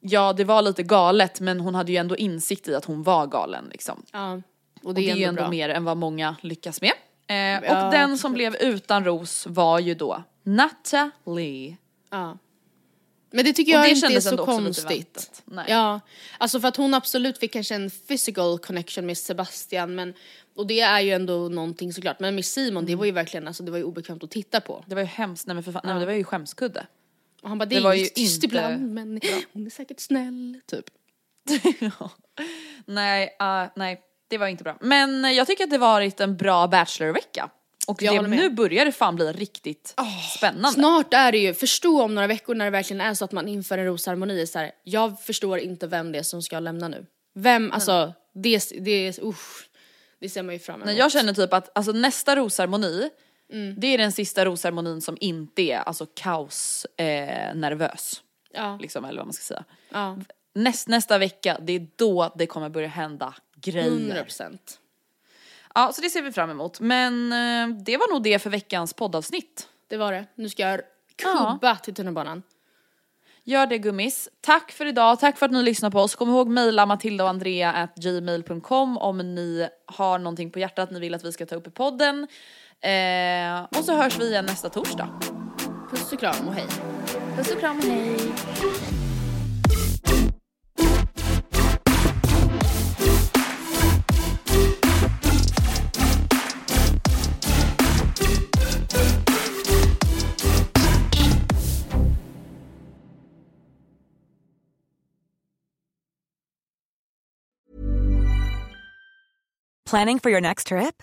ja det var lite galet men hon hade ju ändå insikt i att hon var galen liksom. Ja. Och Och det, det är ju ändå ändå mer än vad många lyckas med. Eh, Ja, och den som blev utan ros var ju då Natalie. Ja. Men det tycker jag det inte är så konstigt. Ja, alltså för att hon absolut fick kanske en physical connection med Sebastian men och det är ju ändå någonting såklart. Men med Simon det var ju verkligen alltså det var ju obekvämt att titta på. Det var ju hemskt, nej men för fan, nej, men det var ju skämskudde. Och han bara det, Det var ju tyst inte ibland men hon är säkert snäll typ. Ja. nej, uh, nej, det var inte bra. Men jag tycker att det varit en bra bachelorvecka. Och det, nu börjar det fan bli riktigt spännande. Snart är det ju, förstå om några veckor när det verkligen är så att man inför en rosceremoni så här, jag förstår inte vem det är som ska lämna nu. Vem, alltså det, det, usch, det ser man ju fram emot. Nej, jag känner typ att alltså, nästa rosceremoni, det är den sista rosceremonin som inte är alltså kaos eh, nervös. ja, Liksom, eller vad man ska säga. ja, Näst, nästa vecka, det är då det kommer börja hända grejer. 100 procent. Ja, så det ser vi fram emot. Men eh, det var nog det för veckans poddavsnitt. Det var det. Nu ska jag Ja. kubba till tunnelbanan. Gör det gummis. Tack för idag, tack för att ni lyssnar på oss. Kom ihåg mejla matilda och andrea at gmail.com om ni har någonting på hjärtat ni vill att vi ska ta upp i podden. Eh, och så hörs vi igen nästa torsdag. Puss och kram och hej. Puss och kram, hej! Planning for your next trip?